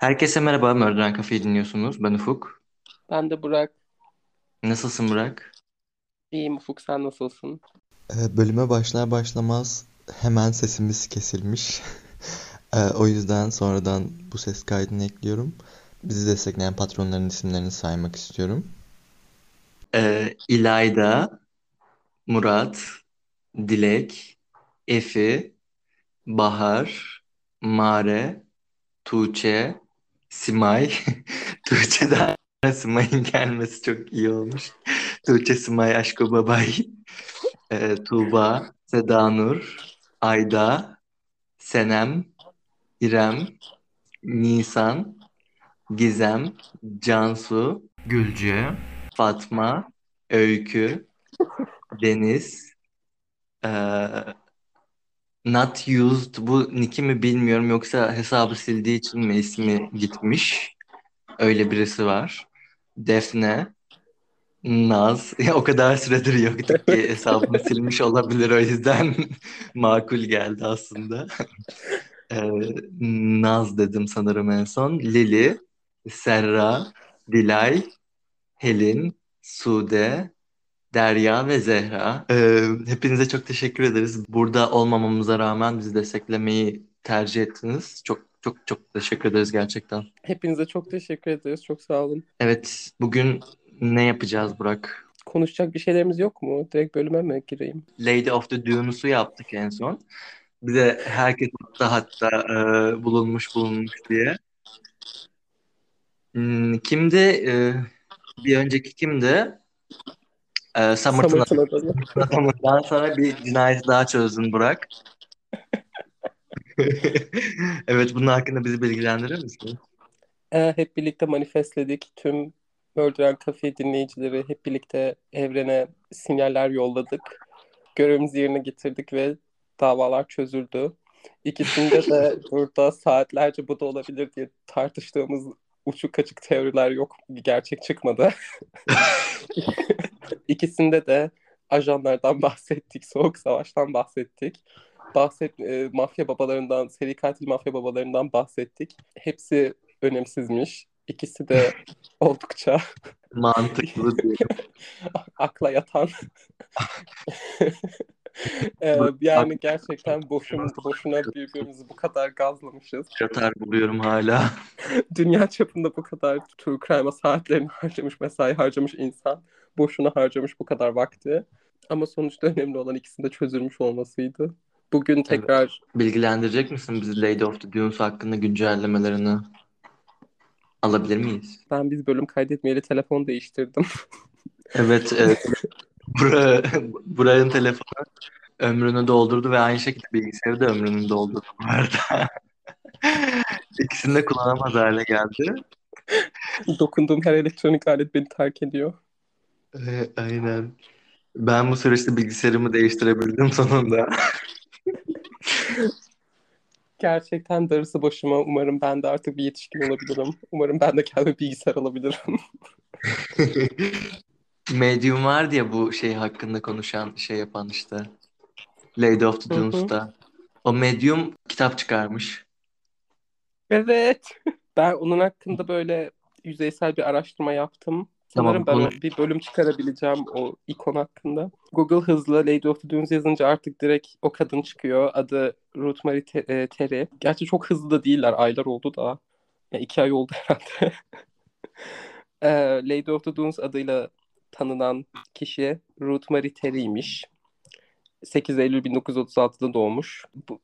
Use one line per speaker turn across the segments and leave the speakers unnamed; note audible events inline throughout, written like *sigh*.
Herkese merhaba, Mörden Kafe'yi dinliyorsunuz. Ben Ufuk.
Ben de Burak.
Nasılsın Burak?
İyiyim Ufuk sen nasılsın?
Ee, Bölüme başlar başlamaz hemen sesimiz kesilmiş. *laughs* Ee, O yüzden sonradan bu ses kaydını ekliyorum. Bizi destekleyen patronların isimlerini saymak istiyorum.
Ee, İlayda, Murat, Dilek, Efi, Bahar, Mare, Tuğçe, Simay. *laughs* Tuğçe'den Simay'ın gelmesi çok iyi olmuş. Tuğçe, Simay, Aşko Babay, Ee, Tuğba, Seda Nur, Ayda, Senem, İrem, Nisan, Gizem, Cansu, Gülce, Fatma, Öykü, Deniz, eee, Not Used. Bu nick'i mi bilmiyorum yoksa hesabı sildiği için mi ismi gitmiş? Öyle birisi var. Defne, Naz. *laughs* Ya, o kadar süredir yoktu ki hesabını *laughs* silmiş olabilir o yüzden *laughs* makul geldi aslında. Eee, Naz dedim sanırım en son. Lili, Serra, Dilay, Helin, Sude, Derya ve Zehra. Ee, hepinize çok teşekkür ederiz. Burada olmamamıza rağmen bizi desteklemeyi tercih ettiniz. Çok çok çok teşekkür ederiz gerçekten.
Hepinize çok teşekkür ederiz. Çok sağ olun.
Evet, bugün ne yapacağız Burak?
Konuşacak bir şeylerimiz yok mu? Direkt bölüme mi gireyim?
Lady of the Dunes'u yaptık en son. Bir de herkes hatta hatta e, bulunmuş bulunmuş diye. Hmm, kimdi? E, bir önceki kimdi? E, Summerton
Samet'in adını.
Adamından sonra bir cinayet daha çözdün Burak. *laughs* Evet, bunun hakkında bizi bilgilendirir misin?
Ee, hep birlikte manifestledik. Tüm Murder Cafe dinleyicileri hep birlikte evrene sinyaller yolladık. Görevimizi yerine getirdik ve davalar çözüldü. İkisinde de *laughs* burada saatlerce bu da olabilir diye tartıştığımız uçuk kaçık teoriler yok. Gerçek çıkmadı. *laughs* İkisinde de ajanlardan bahsettik, soğuk savaştan bahsettik. Bahset, e, mafya babalarından, seri katil mafya babalarından bahsettik. Hepsi önemsizmiş. İkisi de *laughs* oldukça
Mantıklı *laughs*
akla yatan. Ee, yani gerçekten boşuna, boşuna birbirimizi bu kadar gazlamışız.
Katar buluyorum hala. *laughs*
Dünya çapında bu kadar true crime'a saatlerini *laughs* harcamış, mesai harcamış insan boşuna harcamış bu kadar vakti. Ama sonuçta önemli olan ikisinin de çözülmüş olmasıydı. Bugün tekrar
Bilgilendirecek misin bizi Lady of the Dunes hakkında güncellemelerini alabilir miyiz?
ben biz bölüm kaydetmeyeli telefon değiştirdim. *laughs*
Evet, e, Bura, *laughs* Burak'ın telefonu ömrünü doldurdu ve aynı şekilde bilgisayarı da ömrünü doldurdu bu arada. *laughs* İkisini de kullanamaz hale geldi.
Dokunduğum her elektronik alet beni terk ediyor.
E, aynen. Ben bu süreçte bilgisayarımı değiştirebildim sonunda.
Gerçekten darısı başıma. Umarım ben de artık bir yetişkin olabilirim. Umarım ben de kendime bilgisayar alabilirim. *laughs*
Medium vardı ya bu şey hakkında konuşan şey yapan işte. Lady of the. Dunes'ta. O Medium kitap çıkarmış.
Evet. *laughs* Ben onun hakkında böyle yüzeysel bir araştırma yaptım. Sanırım ben
Tamam,
bir bölüm çıkarabileceğim o ikon hakkında. Google hızlı Lady of the Dunes yazınca artık direkt o kadın çıkıyor. Adı Ruth Marie Te- e, Terry. Gerçi çok hızlı da değiller. Aylar oldu da. Yani iki ay oldu *laughs* herhalde. Ee, *laughs* Lady of the Dunes adıyla tanınan kişi Ruth Marie Terry'ymiş. 8 Eylül 1936'da doğmuş. Bu,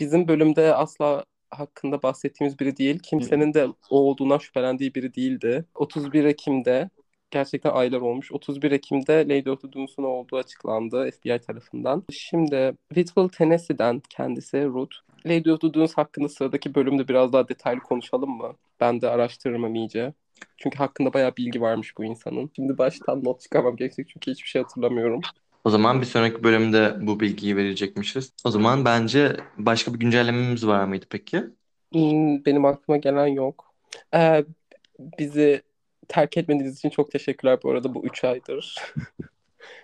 bizim bölümde asla hakkında bahsettiğimiz biri değil. Kimsenin de o olduğundan şüphelendiği biri değildi. 31 Ekim'de gerçekten aylar olmuş. 31 Ekim'de Lady of the Dunes'un olduğu açıklandı FBI tarafından. Şimdi Whitwell, Tennessee'den kendisi Ruth. Lady of the Dunes hakkında sıradaki bölümde biraz daha detaylı konuşalım mı? Ben de araştırırım iyice. Çünkü hakkında bayağı bilgi varmış bu insanın. Şimdi baştan not çıkarmam gerekecek çünkü hiçbir şey hatırlamıyorum.
O zaman bir sonraki bölümde bu bilgiyi verecekmişiz. O zaman bence başka bir güncellememiz var mıydı peki?
Hmm, Benim aklıma gelen yok. Ee, bizi terk etmediğiniz için çok teşekkürler bu arada bu 3 aydır.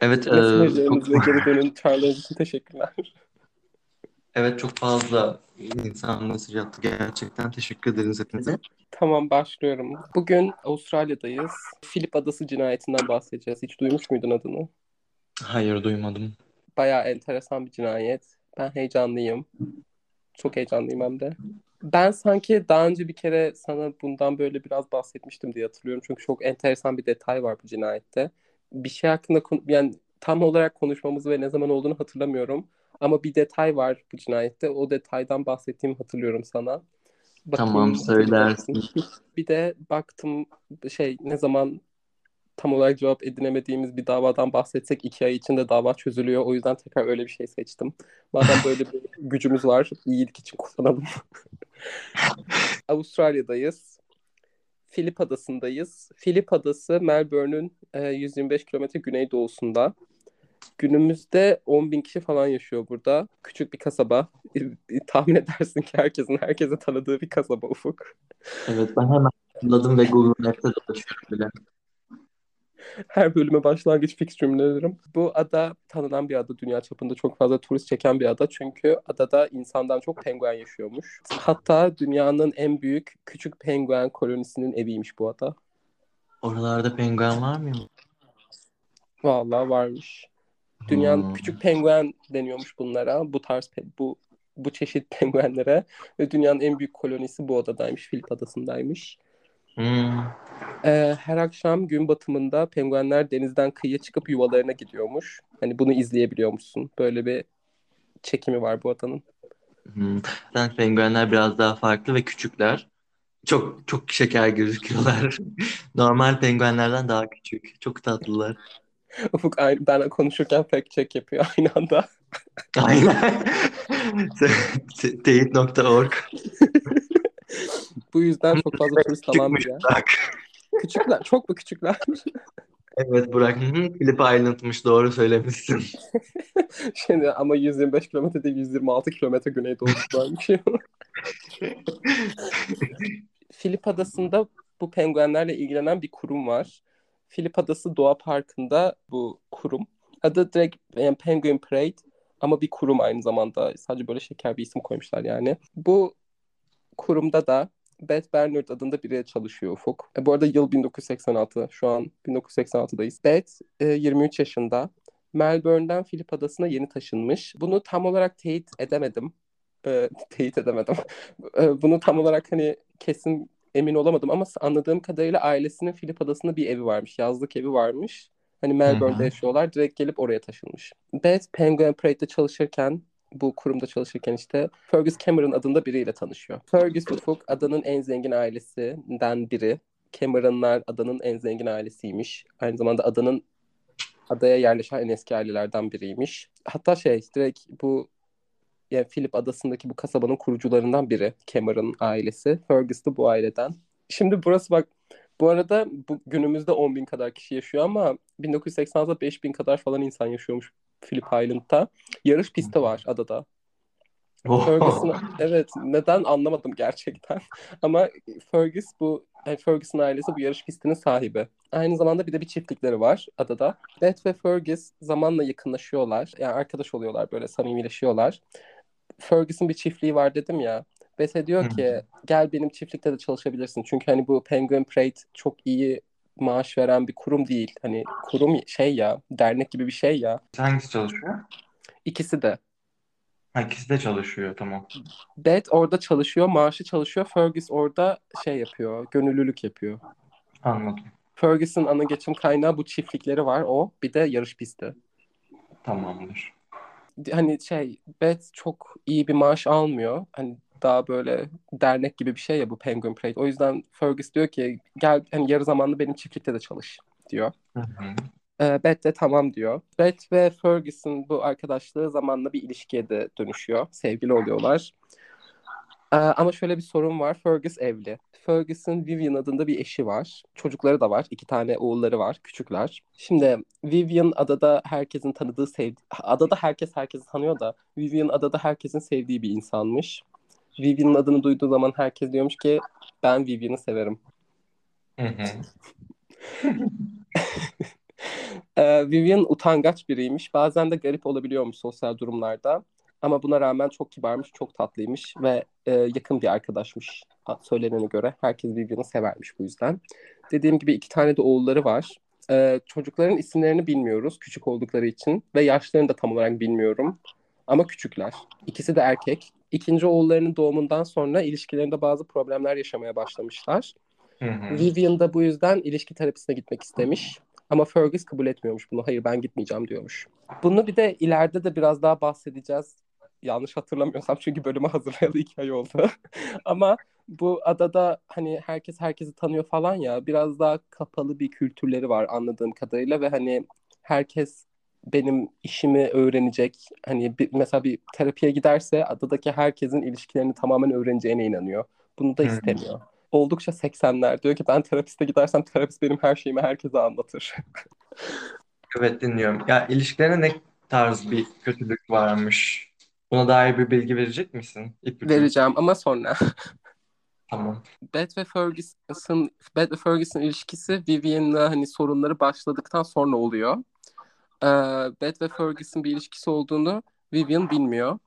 Evet, *laughs* e,
Mesajlarınız ve
çok,
geri dönün çağrılarınız için teşekkürler.
Evet çok fazla insan mesaj attı gerçekten. Teşekkür ederiz hepinize.
Tamam başlıyorum. Bugün Avustralya'dayız. Filip Adası cinayetinden bahsedeceğiz. Hiç duymuş muydun adını?
Hayır duymadım.
Bayağı enteresan bir cinayet. Ben heyecanlıyım. Çok heyecanlıyım hem de. Ben sanki daha önce bir kere sana bundan böyle biraz bahsetmiştim diye hatırlıyorum. Çünkü çok enteresan bir detay var bu cinayette. Bir şey hakkında yani tam olarak konuşmamızı ve ne zaman olduğunu hatırlamıyorum. Ama bir detay var bu cinayette. O detaydan bahsettiğimi hatırlıyorum sana. Bakayım,
Tamam söylersin.
Bir de baktım şey ne zaman tam olarak cevap edinemediğimiz bir davadan bahsetsek iki ay içinde dava çözülüyor. O yüzden tekrar öyle bir şey seçtim. Madem böyle bir *laughs* gücümüz var, iyilik için kullanalım. *laughs* Avustralya'dayız. Filip Adası'ndayız. Filip Adası Melbourne'ün e, 125 kilometre güneydoğusunda. Günümüzde 10 bin kişi falan yaşıyor burada. Küçük bir kasaba. E, Tahmin edersin ki herkesin herkese tanıdığı bir kasaba Ufuk.
Evet ben hemen hatırladım ve Google Map'te dolaşıyorum bile.
Her bölüme başlangıç fix cümlelerim. Bu ada tanınan bir ada. Dünya çapında çok fazla turist çeken bir ada. Çünkü adada insandan çok penguen yaşıyormuş. Hatta dünyanın en büyük küçük penguen kolonisinin eviymiş bu ada.
Oralarda penguen var mı?
Vallahi varmış. Dünyanın
Hmm.
küçük penguen deniyormuş bunlara. Bu tarz bu bu çeşit *laughs* penguenlere ve dünyanın en büyük kolonisi bu adadaymış. Filip adasındaymış.
Hmm.
Ee, her akşam gün batımında penguenler denizden kıyıya çıkıp yuvalarına gidiyormuş. Hani bunu izleyebiliyormuşsun. Böyle bir çekimi var bu adanın.
Hmm. Zaten penguenler biraz daha farklı ve küçükler. Çok çok şeker gözüküyorlar. *laughs* Normal penguenlerden daha küçük. Çok tatlılar.
Ufuk aynı, ben konuşurken fact check yapıyor aynı anda.
Aynen. Te- Teyit.org
Bu yüzden çok fazla turist alan bir
Küçükmüş. Burak.
Küçükler, çok mu küçükler?
Evet Burak. Phillip Island'mış doğru söylemişsin. *laughs*
Şimdi ama 125 kilometre değil 126 kilometre güneydoğusundaymış. Filip *laughs* Adası'nda bu penguenlerle ilgilenen bir kurum var. Filip Adası Doğa Parkı'nda bu kurum. Adı direkt yani Penguin Parade ama bir kurum aynı zamanda. Sadece böyle şeker bir isim koymuşlar yani. Bu kurumda da Beth Bernard adında biri çalışıyor Ufuk. E, bu arada yıl 1986. Şu an 1986'dayız. Beth e, 23 yaşında. Melbourne'den Filip Adası'na yeni taşınmış. Bunu tam olarak teyit edemedim. E, *laughs* teyit edemedim. E, bunu tam olarak hani kesin emin olamadım ama anladığım kadarıyla ailesinin Filip Adası'nda bir evi varmış. Yazlık evi varmış. Hani Melbourne'de
Hı hı.
yaşıyorlar. Direkt gelip oraya taşınmış. Beth Penguin Parade'de çalışırken bu kurumda çalışırken işte Fergus Cameron adında biriyle tanışıyor. Fergus Ufuk adanın en zengin ailesinden biri. Cameron'lar adanın en zengin ailesiymiş. Aynı zamanda adanın adaya yerleşen en eski ailelerden biriymiş. Hatta şey direkt bu yani Phillip adasındaki bu kasabanın kurucularından biri Cameron ailesi. Fergus da bu aileden. Şimdi burası bak bu arada bu günümüzde 10 bin kadar kişi yaşıyor ama 1980'de 5 bin kadar falan insan yaşıyormuş Phillip Island'da. Yarış pisti var adada.
Oh.
Fergus'un evet neden anlamadım gerçekten. *laughs* Ama Fergus bu yani Fergus'un ailesi bu yarış pistinin sahibi. Aynı zamanda bir de bir çiftlikleri var adada. Beth ve Fergus zamanla yakınlaşıyorlar. Yani arkadaş oluyorlar böyle samimileşiyorlar. Fergus'un bir çiftliği var dedim ya. Beth'e diyor ki gel benim çiftlikte de çalışabilirsin. Çünkü hani bu Penguin Parade çok iyi maaş veren bir kurum değil. Hani kurum şey ya dernek gibi bir şey ya.
Hangisi çalışıyor?
İkisi de.
Ha, ikisi de çalışıyor tamam.
Beth orada çalışıyor, maaşı çalışıyor. Fergus orada şey yapıyor, gönüllülük yapıyor.
Anladım.
Fergus'un ana geçim kaynağı bu çiftlikleri var o. Bir de yarış pisti.
Tamamdır.
Hani şey Beth çok iyi bir maaş almıyor. Hani daha böyle dernek gibi bir şey ya bu Penguin Parade. O yüzden Fergus diyor ki gel hani yarı zamanlı benim çiftlikte de çalış diyor.
Hı hı.
Ee, Beth de tamam diyor. Beth ve Fergus'un bu arkadaşlığı zamanla bir ilişkiye de dönüşüyor. Sevgili oluyorlar. Ee, ama şöyle bir sorun var. Fergus evli. Fergus'un Vivian adında bir eşi var. Çocukları da var. İki tane oğulları var. Küçükler. Şimdi Vivian adada herkesin tanıdığı, sevdi adada herkes herkesi tanıyor da Vivian adada herkesin sevdiği bir insanmış. Vivian'ın adını duyduğu zaman herkes diyormuş ki ben Vivian'ı severim.
Hı hı. *laughs*
Ee, Vivian utangaç biriymiş. Bazen de garip olabiliyormuş sosyal durumlarda. Ama buna rağmen çok kibarmış, çok tatlıymış ve e, yakın bir arkadaşmış söylenene göre. Herkes birbirini severmiş bu yüzden. Dediğim gibi iki tane de oğulları var. E, çocukların isimlerini bilmiyoruz küçük oldukları için ve yaşlarını da tam olarak bilmiyorum. Ama küçükler. İkisi de erkek. İkinci oğullarının doğumundan sonra ilişkilerinde bazı problemler yaşamaya başlamışlar.
Hı hı.
Vivian da bu yüzden ilişki terapisine gitmek istemiş. Ama Fergus kabul etmiyormuş bunu. Hayır ben gitmeyeceğim diyormuş. Bunu bir de ileride de biraz daha bahsedeceğiz. Yanlış hatırlamıyorsam çünkü bölümü *laughs* hazırlayalı iki ay oldu. *laughs* Ama bu adada hani herkes herkesi tanıyor falan ya biraz daha kapalı bir kültürleri var anladığım kadarıyla ve hani herkes benim işimi öğrenecek. Hani bir, mesela bir terapiye giderse adadaki herkesin ilişkilerini tamamen öğreneceğine inanıyor. Bunu da istemiyor. Oldukça 80'ler. Diyor ki ben terapiste gidersem terapist benim her şeyimi herkese anlatır. *laughs*
Evet dinliyorum. Ya ilişkilerine ne tarz bir kötülük varmış? Buna dair bir bilgi verecek misin? İpucu.
Vereceğim ama sonra.
Tamam.
Beth ve Ferguson, Beth ve Ferguson ilişkisi Vivian'la hani sorunları başladıktan sonra oluyor. Ee, Beth ve Ferguson bir ilişkisi olduğunu Vivian bilmiyor.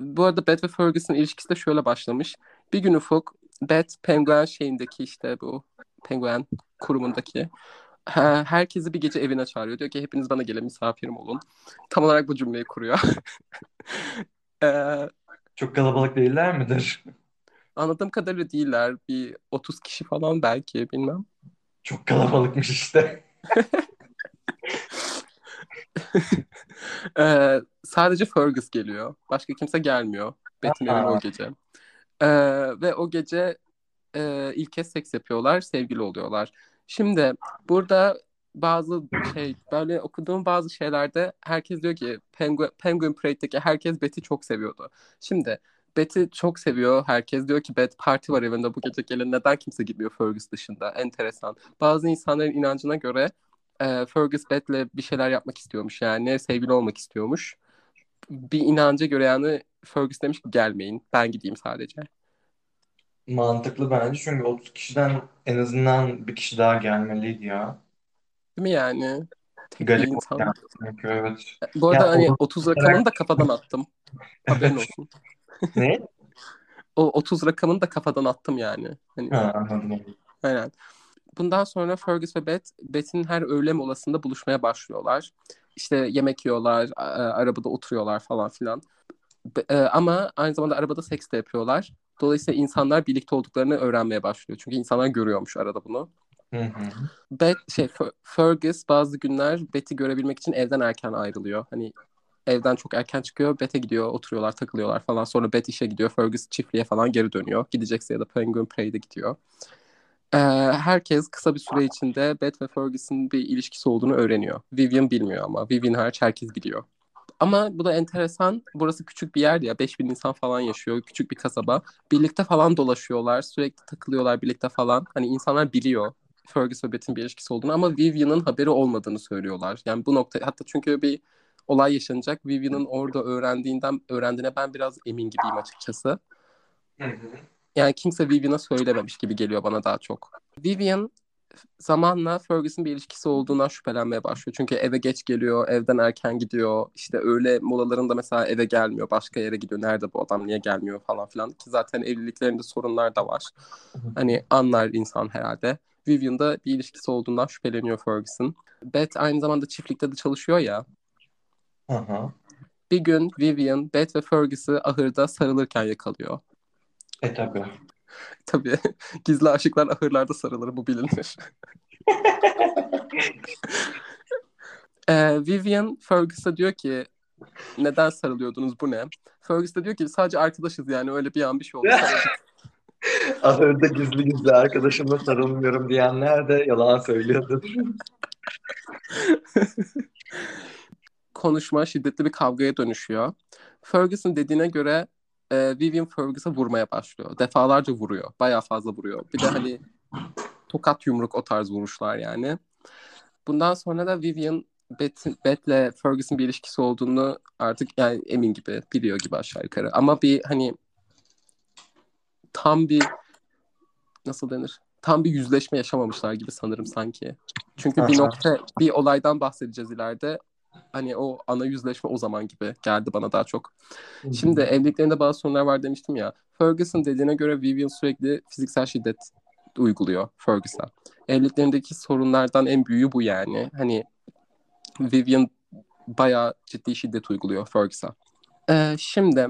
Bu arada Beth ve Ferguson ilişkisi de şöyle başlamış. Bir gün Ufuk, Beth Penguin şeyindeki işte bu Penguin kurumundaki herkesi bir gece evine çağırıyor. Diyor ki hepiniz bana gelin misafirim olun. Tam olarak bu cümleyi kuruyor. *laughs* Ee,
Çok kalabalık değiller midir?
anladığım kadarıyla değiller. Bir 30 kişi falan belki bilmem.
Çok kalabalıkmış işte. *laughs*
Ee, sadece Fergus geliyor. Başka kimse gelmiyor. Beth'in evine o gece. Ee, ve o gece e, ilk kez seks yapıyorlar, sevgili oluyorlar. Şimdi burada bazı şey böyle okuduğum bazı şeylerde herkes diyor ki Penguin, Penguin Parade'deki herkes Beth'i çok seviyordu. Şimdi Beth'i çok seviyor. Herkes diyor ki Beth parti var evinde bu gece gelin neden kimse gitmiyor Fergus dışında? Enteresan. Bazı insanların inancına göre e, Fergus Beth'le bir şeyler yapmak istiyormuş yani sevgili olmak istiyormuş. Bir inanca göre yani Fergus demiş ki gelmeyin ben gideyim sadece.
Mantıklı bence çünkü 30 kişiden en azından bir kişi daha gelmeliydi ya.
Değil mi yani? Tek bir
Garip
insan.
yani çünkü evet.
Bu arada
Ya
hani
o-
30 rakamını da kafadan attım. *laughs* Haberin olsun. *laughs*
Ne?
O 30 rakamını da kafadan attım yani. Hani
Ha, anladım.
aynen. Bundan sonra Fergus ve Beth, Beth'in her öğle molasında buluşmaya başlıyorlar. İşte yemek yiyorlar, a- a- arabada oturuyorlar falan filan. Be- e, ama aynı zamanda arabada seks de yapıyorlar. Dolayısıyla insanlar birlikte olduklarını öğrenmeye başlıyor. Çünkü insanlar görüyormuş arada bunu.
Hı hı.
Beth, şey, Fer- Fergus bazı günler Beth'i görebilmek için evden erken ayrılıyor. Hani evden çok erken çıkıyor. Beth'e gidiyor, oturuyorlar, takılıyorlar falan. Sonra Beth işe gidiyor. Fergus çiftliğe falan geri dönüyor. Gidecekse ya da Penguin Parade'e gidiyor. Ee, herkes kısa bir süre içinde Beth ve Fergus'un bir ilişkisi olduğunu öğreniyor. Vivian bilmiyor ama. Vivian hariç herkes biliyor. Ama bu da enteresan. Burası küçük bir yer ya. 5000 insan falan yaşıyor. Küçük bir kasaba. Birlikte falan dolaşıyorlar. Sürekli takılıyorlar birlikte falan. Hani insanlar biliyor Fergus ve Beth'in bir ilişkisi olduğunu ama Vivian'ın haberi olmadığını söylüyorlar. Yani bu nokta hatta çünkü bir olay yaşanacak. Vivian'ın orada öğrendiğinden öğrendiğine ben biraz emin gibiyim açıkçası.
Hı hı.
Yani kimse Vivian'a söylememiş gibi geliyor bana daha çok. Vivian zamanla Fergus'un bir ilişkisi olduğundan şüphelenmeye başlıyor. Çünkü eve geç geliyor, evden erken gidiyor. İşte öğle molalarında mesela eve gelmiyor, başka yere gidiyor. Nerede bu adam, niye gelmiyor falan filan. Ki zaten evliliklerinde sorunlar da var. Hani anlar insan herhalde. Vivian da bir ilişkisi olduğundan şüpheleniyor Fergus'un. Beth aynı zamanda çiftlikte de çalışıyor ya.
Hı hı.
Bir gün Vivian, Beth ve Fergus'u ahırda sarılırken yakalıyor.
E tabii. *laughs*
Tabii gizli aşıklar ahırlarda sarılır bu bilinir. *laughs* Ee, Vivian Fergus'a diyor ki neden sarılıyordunuz bu ne? Fergus da diyor ki sadece arkadaşız yani öyle bir an bir şey oldu. sarıldık." *laughs*
Ahırda gizli gizli arkadaşımla sarılmıyorum diyenler de yalan söylüyordur.
Konuşma şiddetli bir kavgaya dönüşüyor. Fergus'un dediğine göre e, Vivian Fergus'a vurmaya başlıyor. Defalarca vuruyor. Bayağı fazla vuruyor. Bir de hani tokat yumruk o tarz vuruşlar yani. Bundan sonra da Vivian Beth, Beth'le Fergus'un bir ilişkisi olduğunu artık yani emin gibi biliyor gibi aşağı yukarı. Ama bir hani tam bir nasıl denir? Tam bir yüzleşme yaşamamışlar gibi sanırım sanki. Çünkü bir nokta bir olaydan bahsedeceğiz ileride. Hani o ana yüzleşme o zaman gibi geldi bana daha çok. Şimdi evliliklerinde bazı sorunlar var demiştim ya. Ferguson dediğine göre Vivian sürekli fiziksel şiddet uyguluyor Ferguson'a. Evliliklerindeki sorunlardan en büyüğü bu yani. Hani Vivian bayağı ciddi şiddet uyguluyor Ferguson'a. Ee, şimdi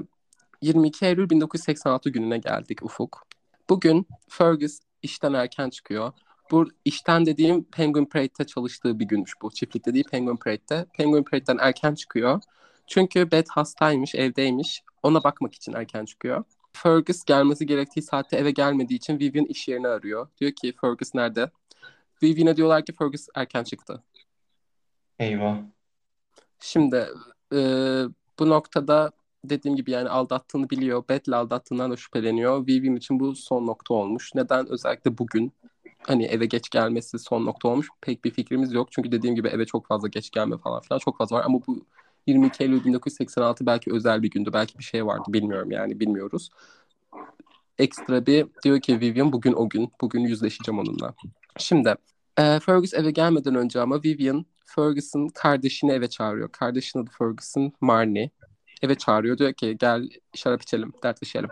22 Eylül 1986 gününe geldik Ufuk. Bugün Fergus işten erken çıkıyor. Bu işten dediğim Penguin Parade'de çalıştığı bir günmüş bu. Çiftlikte değil Penguin Parade'de. Penguin Parade'den erken çıkıyor. Çünkü Beth hastaymış, evdeymiş. Ona bakmak için erken çıkıyor. Fergus gelmesi gerektiği saatte eve gelmediği için Vivian iş yerini arıyor. Diyor ki Fergus nerede? Vivian'a diyorlar ki Fergus erken çıktı.
Eyvah.
Şimdi e, bu noktada dediğim gibi yani aldattığını biliyor. Beth'le aldattığından da şüpheleniyor. Vivian için bu son nokta olmuş. Neden özellikle bugün hani eve geç gelmesi son nokta olmuş pek bir fikrimiz yok. Çünkü dediğim gibi eve çok fazla geç gelme falan filan çok fazla var. Ama bu 22 Eylül 1986 belki özel bir gündü. Belki bir şey vardı bilmiyorum yani bilmiyoruz. Ekstra bir diyor ki Vivian bugün o gün. Bugün yüzleşeceğim onunla. Şimdi e, Fergus eve gelmeden önce ama Vivian Fergus'un kardeşini eve çağırıyor. Kardeşinin adı Fergus'un Marnie. Eve çağırıyor. Diyor ki gel şarap içelim, dertleşelim.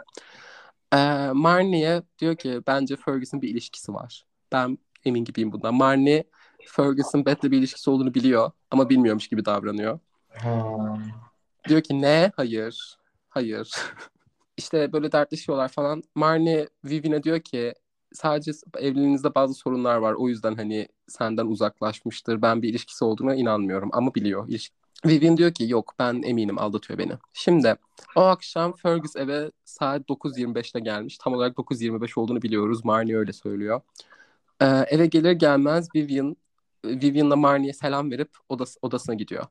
E, Marnie'ye diyor ki bence Fergus'un bir ilişkisi var. Ben emin gibiyim bundan. Marnie Fergus'un Beth'le bir ilişkisi olduğunu biliyor ama bilmiyormuş gibi davranıyor.
Ha.
Diyor ki ne? Hayır. Hayır. *laughs* işte böyle dertleşiyorlar falan. Marnie Vivian'e diyor ki sadece evliliğinizde bazı sorunlar var. O yüzden hani senden uzaklaşmıştır. Ben bir ilişkisi olduğuna inanmıyorum ama biliyor. İlişki... Vivian diyor ki yok ben eminim aldatıyor beni. Şimdi o akşam Fergus eve saat 9.25'te gelmiş. Tam olarak 9.25 olduğunu biliyoruz. Marnie öyle söylüyor. Ee, eve gelir gelmez Vivian Vivian'la Marnie'ye selam verip odas odasına gidiyor.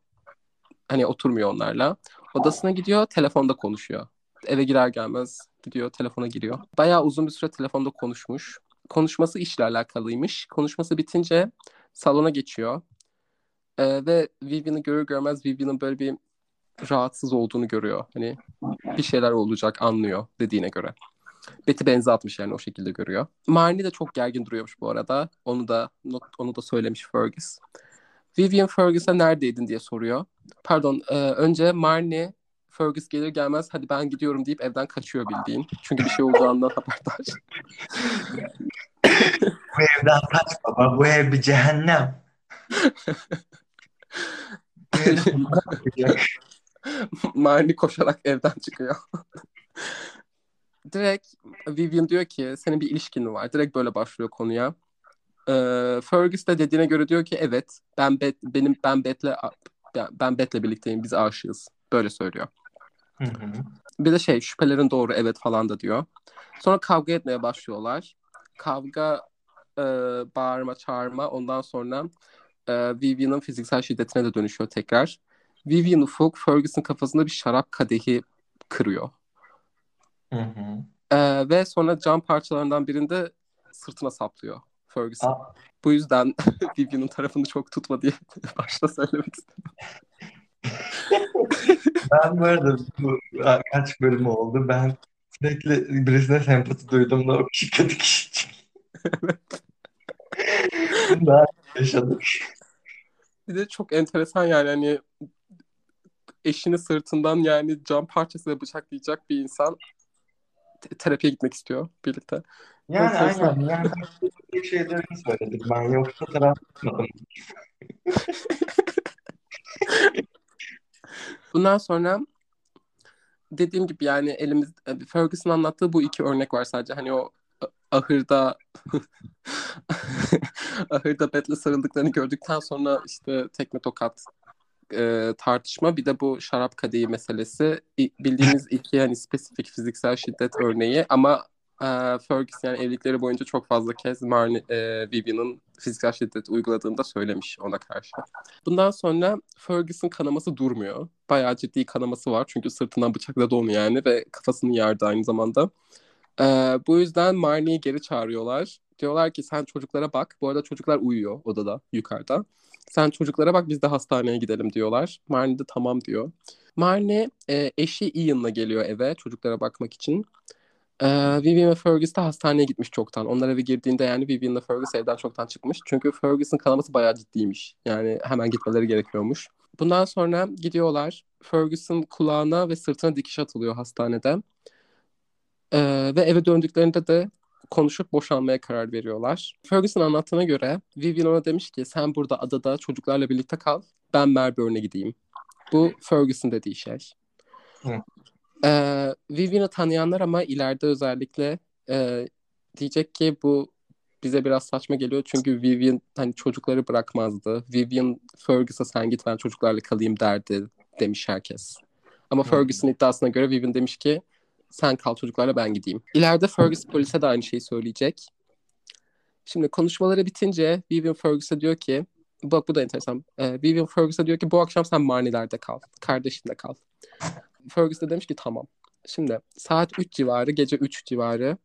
Hani oturmuyor onlarla. Odasına gidiyor, telefonda konuşuyor. Eve girer gelmez gidiyor, telefona giriyor. Bayağı uzun bir süre telefonda konuşmuş. Konuşması işle alakalıymış. Konuşması bitince salona geçiyor. Ee, ve Vivian'ı görür görmez Vivian'ın böyle bir rahatsız olduğunu görüyor. Hani bir şeyler olacak anlıyor dediğine göre. Betty benzi atmış yani o şekilde görüyor. Marnie de çok gergin duruyormuş bu arada. Onu da onu da söylemiş Fergus. Vivian Fergus'a neredeydin diye soruyor. Pardon, e, önce Marnie Fergus gelir gelmez hadi ben gidiyorum deyip evden kaçıyor bildiğin. Çünkü bir şey olacağından *laughs* haberdar.
Bu evden kaç baba. Bu ev bir cehennem. *laughs*
Marnie koşarak evden çıkıyor. Direkt Vivian diyor ki senin bir ilişkin mi var? Direkt böyle başlıyor konuya. Ee, Fergus da dediğine göre diyor ki evet ben Bet benim ben Beth'le ben Beth'le birlikteyim biz aşığız. Böyle söylüyor.
Hı hı.
Bir de şey şüphelerin doğru evet falan da diyor. Sonra kavga etmeye başlıyorlar. Kavga e, bağırma çağırma ondan sonra e, Vivian'ın fiziksel şiddetine de dönüşüyor tekrar. Vivian Ufuk Fergus'un kafasında bir şarap kadehi kırıyor.
Hı hı.
E, ve sonra cam parçalarından birinde sırtına saplıyor Ferguson.
Aa.
Bu yüzden *laughs* Vivian'ın tarafını çok tutma diye *laughs* başta söylemek istedim. *laughs*
Ben bu arada bu kaç bölüm oldu. Ben sürekli birisine sempati duydum da o kişi kötü kişi. Bunu daha yaşadık.
Bir de çok enteresan yani hani eşini sırtından yani cam parçasıyla bıçaklayacak bir insan terapiye gitmek istiyor birlikte.
Yani aynen. Yani bir şeylerini söyledik. Ben yoksa taraf tutmadım. *laughs*
Bundan sonra dediğim gibi yani elimiz Fergus'un anlattığı bu iki örnek var sadece. Hani o ahırda *laughs* ahırda Beth'le sarıldıklarını gördükten sonra işte tekme tokat e, tartışma bir de bu şarap kadehi meselesi bildiğimiz *laughs* iki yani spesifik fiziksel şiddet örneği ama e, Fergus yani evlilikleri boyunca çok fazla kez Marnie, e, Vivian'ın fiziksel şiddet uyguladığını da söylemiş ona karşı. Bundan sonra Fergus'un kanaması durmuyor. Bayağı ciddi kanaması var çünkü sırtından bıçakladı onu yani ve kafasını yardı aynı zamanda. E, bu yüzden Marnie'yi geri çağırıyorlar. Diyorlar ki sen çocuklara bak. Bu arada çocuklar uyuyor odada yukarıda. Sen çocuklara bak biz de hastaneye gidelim diyorlar. Marnie de tamam diyor. Marnie e, eşi Ian'la geliyor eve çocuklara bakmak için. E, Vivian ve Fergus da hastaneye gitmiş çoktan. Onlar eve girdiğinde yani Vivian ve Fergus evden çoktan çıkmış. Çünkü Fergus'un kanaması bayağı ciddiymiş. Yani hemen gitmeleri gerekiyormuş. Bundan sonra gidiyorlar. Ferguson kulağına ve sırtına dikiş atılıyor hastanede. Ee, ve eve döndüklerinde de konuşup boşanmaya karar veriyorlar. Ferguson anlattığına göre Vivian ona demiş ki sen burada adada çocuklarla birlikte kal. Ben Melbourne'e gideyim. Bu Ferguson dediği şey.
Hı.
Ee, Vivian'ı tanıyanlar ama ileride özellikle e, diyecek ki bu bize biraz saçma geliyor çünkü Vivian hani çocukları bırakmazdı. Vivian Ferguson'a sen git ben çocuklarla kalayım derdi demiş herkes. Ama Ferguson iddiasına göre Vivian demiş ki sen kal çocuklarla ben gideyim. İleride Ferguson polise de aynı şeyi söyleyecek. Şimdi konuşmaları bitince Vivian Ferguson'a diyor ki bak bu da enteresan. Ee, Vivian Ferguson'a diyor ki bu akşam sen Marnie'lerde kal. Kardeşinle kal. Ferguson da demiş ki tamam. Şimdi saat 3 civarı, gece 3 civarı.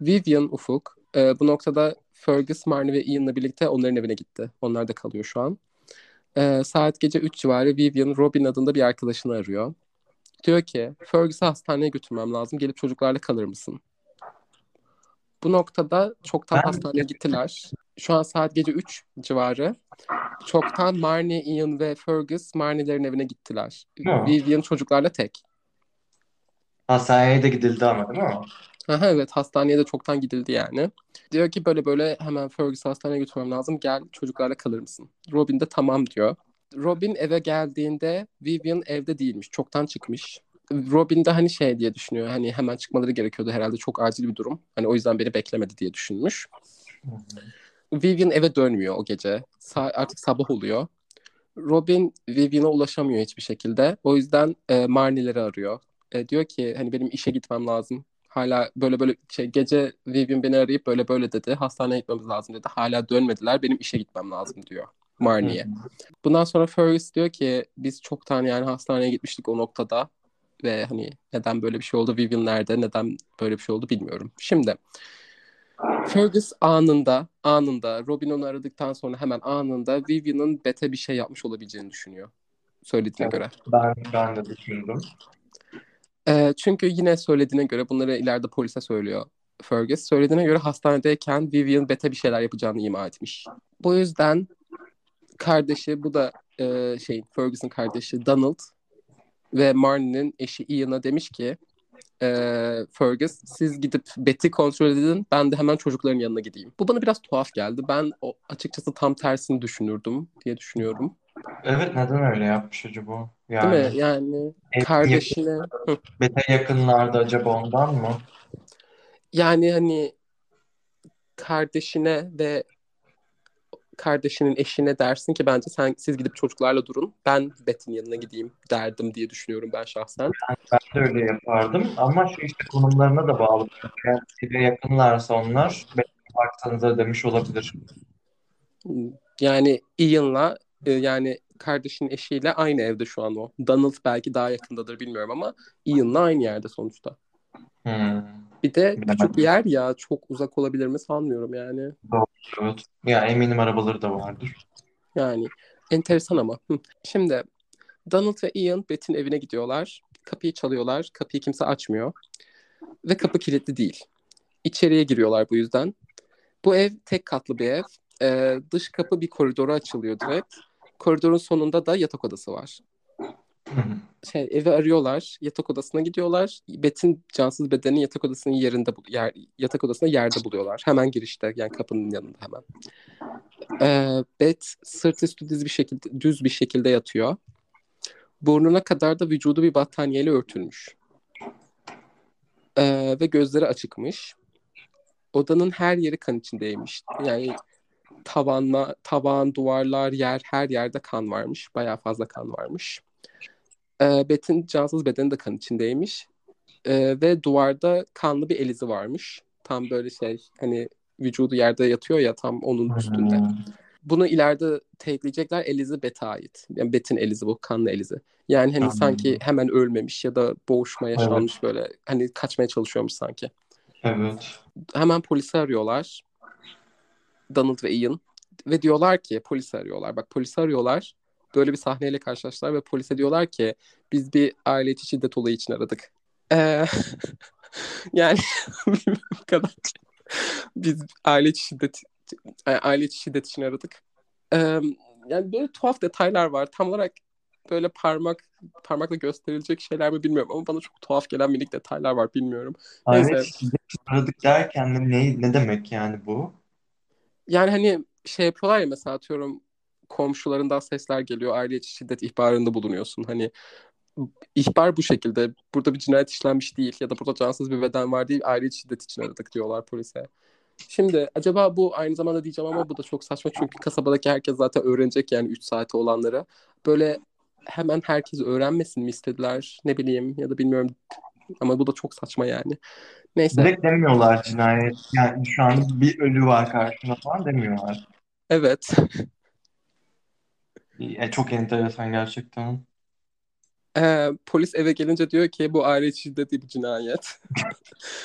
Vivian Ufuk e, bu noktada Fergus, Marnie ve Ian'la birlikte onların evine gitti. Onlar da kalıyor şu an. E, saat gece 3 civarı Vivian Robin adında bir arkadaşını arıyor. Diyor ki Fergus'u hastaneye götürmem lazım. Gelip çocuklarla kalır mısın? Bu noktada çoktan
Ben-
hastaneye gittiler. Şu an saat gece 3 civarı. Çoktan Marnie, Ian ve Fergus Marnie'lerin evine gittiler.
Hı.
Vivian çocuklarla tek.
Hastaneye de gidildi ama değil mi?
Aha, evet hastaneye de çoktan gidildi yani. Diyor ki böyle böyle hemen Fergus'u hastaneye götürmem lazım. Gel çocuklarla kalır mısın? Robin de tamam diyor. Robin eve geldiğinde Vivian evde değilmiş. Çoktan çıkmış. Robin de hani şey diye düşünüyor. Hani hemen çıkmaları gerekiyordu herhalde. Çok acil bir durum. Hani o yüzden beni beklemedi diye düşünmüş. Vivian eve dönmüyor o gece. Sa- artık sabah oluyor. Robin Vivian'a ulaşamıyor hiçbir şekilde. O yüzden e, Marnie'leri arıyor. E, diyor ki hani benim işe gitmem lazım. Hala böyle böyle şey gece Vivian beni arayıp böyle böyle dedi. Hastaneye gitmemiz lazım dedi. Hala dönmediler. Benim işe gitmem lazım diyor Marnie'ye. Bundan sonra Fergus diyor ki biz çoktan yani hastaneye gitmiştik o noktada ve hani neden böyle bir şey oldu Vivian nerede neden böyle bir şey oldu bilmiyorum. Şimdi Fergus anında anında Robin onu aradıktan sonra hemen anında Vivian'ın Beth'e bir şey yapmış olabileceğini düşünüyor. Söylediğine
Evet.
göre.
Ben, ben de düşündüm.
Ee, çünkü yine söylediğine göre bunları ileride polise söylüyor Fergus. Söylediğine göre hastanedeyken Vivian Beth'e bir şeyler yapacağını ima etmiş. Bu yüzden kardeşi bu da e, şey Fergus'un kardeşi Donald ve Marnie'nin eşi Ian'a demiş ki e, Fergus siz gidip Beth'i kontrol edin ben de hemen çocukların yanına gideyim. Bu bana biraz tuhaf geldi. Ben o, açıkçası tam tersini düşünürdüm diye düşünüyorum.
Evet neden öyle yapmış acaba?
Değil
Yani
mi? Yani kardeşine Hı.
Bete yakınlarda acaba ondan mı?
yani hani kardeşine ve kardeşinin eşine dersin ki bence sen siz gidip çocuklarla durun. Ben Beth'in yanına gideyim derdim diye düşünüyorum ben şahsen.
Ben de öyle yapardım ama şu işte konumlarına da bağlı. Yani size yakınlarsa onlar Bete baksanıza demiş olabilir.
Yani Ian'la e, yani kardeşinin eşiyle aynı evde şu an o. Donald belki daha yakındadır bilmiyorum ama Ian'la aynı yerde sonuçta.
Hmm,
Bir de küçük bir yer ya çok uzak olabilir mi sanmıyorum yani.
Evet. Ya eminim arabaları da vardır.
Yani enteresan ama. Şimdi Donald ve Ian Beth'in evine gidiyorlar. Kapıyı çalıyorlar. Kapıyı kimse açmıyor. Ve kapı kilitli değil. İçeriye giriyorlar bu yüzden. Bu ev tek katlı bir ev. Ee, dış kapı bir koridora açılıyor direkt. Koridorun sonunda da yatak odası var. Şey, evi arıyorlar. Yatak odasına gidiyorlar. Beth'in cansız bedenini yatak odasının yerinde yer, yatak odasında yerde buluyorlar. Hemen girişte yani kapının yanında hemen. Ee, Beth sırt üstü düz bir şekilde düz bir şekilde yatıyor. Burnuna kadar da vücudu bir battaniyeyle örtülmüş. Ee, ve gözleri açıkmış. Odanın her yeri kan içindeymiş. Yani tavanla, tavan, duvarlar, yer her yerde kan varmış. Bayağı fazla kan varmış. Ee, Beth'in cansız bedeni de kan içindeymiş. Ee, ve duvarda kanlı bir elizi varmış. Tam böyle şey hani vücudu yerde yatıyor ya tam onun üstünde. Bunu ileride tekleyecekler Elizi Beth'e ait. Yani Beth'in Elizi bu kanlı Elizi. Yani hani
Anladım.
sanki hemen ölmemiş ya da boğuşma yaşanmış böyle hani kaçmaya çalışıyormuş sanki.
Evet.
Hemen polisi arıyorlar. Donald ve Ian. Ve diyorlar ki polisi arıyorlar. Bak polisi arıyorlar. Böyle bir sahneyle karşılaştılar ve polise diyorlar ki biz bir aile içi şiddet olayı için aradık. Ee, *laughs* yani *laughs* bu kadar. *laughs* Biz aile içi şiddet aile içi şiddet için aradık. Ee, yani böyle tuhaf detaylar var. Tam olarak böyle parmak parmakla gösterilecek şeyler mi bilmiyorum ama bana çok tuhaf gelen minik detaylar var bilmiyorum. Neyse.
Aile şiddet aradık derken de ne, ne demek yani bu?
Yani hani şey yapıyorlar ya mesela atıyorum komşularından sesler geliyor aile içi şiddet ihbarında bulunuyorsun. Hani ihbar bu şekilde. Burada bir cinayet işlenmiş değil ya da burada cansız bir beden var değil aile içi şiddet için aradık diyorlar polise. Şimdi acaba bu aynı zamanda diyeceğim ama bu da çok saçma çünkü kasabadaki herkes zaten öğrenecek yani 3 saate olanları. Böyle hemen herkes öğrenmesin mi istediler ne bileyim ya da bilmiyorum ama bu da çok saçma yani. Neyse.
Direkt demiyorlar cinayet. Yani şu an bir ölü var karşında falan demiyorlar.
Evet.
E, çok enteresan gerçekten.
Ee, polis eve gelince diyor ki bu aile içi şiddet bir cinayet.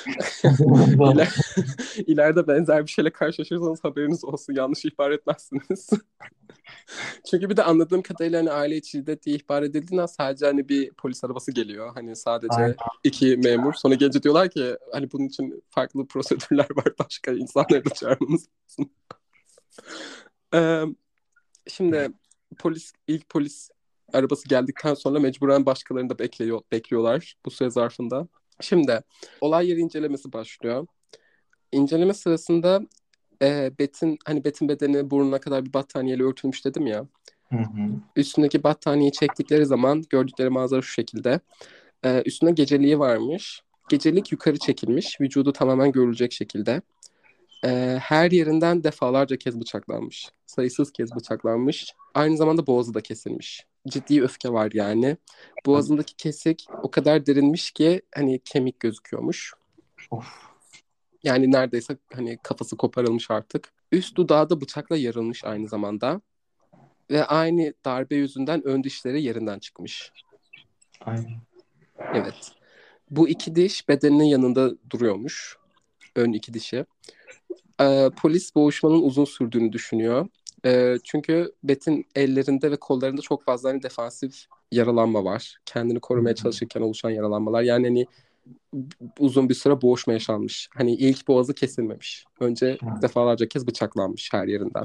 *laughs* İler, *laughs* ileride benzer bir şeyle karşılaşırsanız haberiniz olsun. Yanlış ihbar etmezsiniz. *laughs* Çünkü bir de anladığım kadarıyla hani aile içi şiddet diye ihbar edildiğinden sadece hani bir polis arabası geliyor. Hani sadece
Aynen.
iki memur. Sonra gelince diyorlar ki hani bunun için farklı prosedürler var. Başka insanları da çağırmamız lazım. Ee, şimdi polis ilk polis arabası geldikten sonra mecburen başkalarını da bekliyor, bekliyorlar bu süre zarfında. Şimdi olay yeri incelemesi başlıyor. İnceleme sırasında e, Bet'in hani Bet'in bedeni burnuna kadar bir battaniyeyle örtülmüş dedim ya.
Hı hı.
Üstündeki battaniyeyi çektikleri zaman gördükleri manzara şu şekilde. E, üstünde geceliği varmış. Gecelik yukarı çekilmiş. Vücudu tamamen görülecek şekilde. E, her yerinden defalarca kez bıçaklanmış. Sayısız kez bıçaklanmış. Aynı zamanda boğazı da kesilmiş. Ciddi öfke var yani. Boğazındaki kesik o kadar derinmiş ki hani kemik gözüküyormuş.
Of.
Yani neredeyse hani kafası koparılmış artık. Üst dudağı da bıçakla yarılmış aynı zamanda. Ve aynı darbe yüzünden ön dişleri yerinden çıkmış.
Ay.
Evet. Bu iki diş bedeninin yanında duruyormuş. Ön iki dişi. Ee, polis boğuşmanın uzun sürdüğünü düşünüyor. Ee, çünkü Bet'in ellerinde ve kollarında çok fazla hani defansif yaralanma var. Kendini korumaya çalışırken oluşan yaralanmalar. Yani hani uzun bir süre boğuşma yaşanmış. Hani ilk boğazı kesilmemiş. Önce defalarca kez bıçaklanmış her yerinden.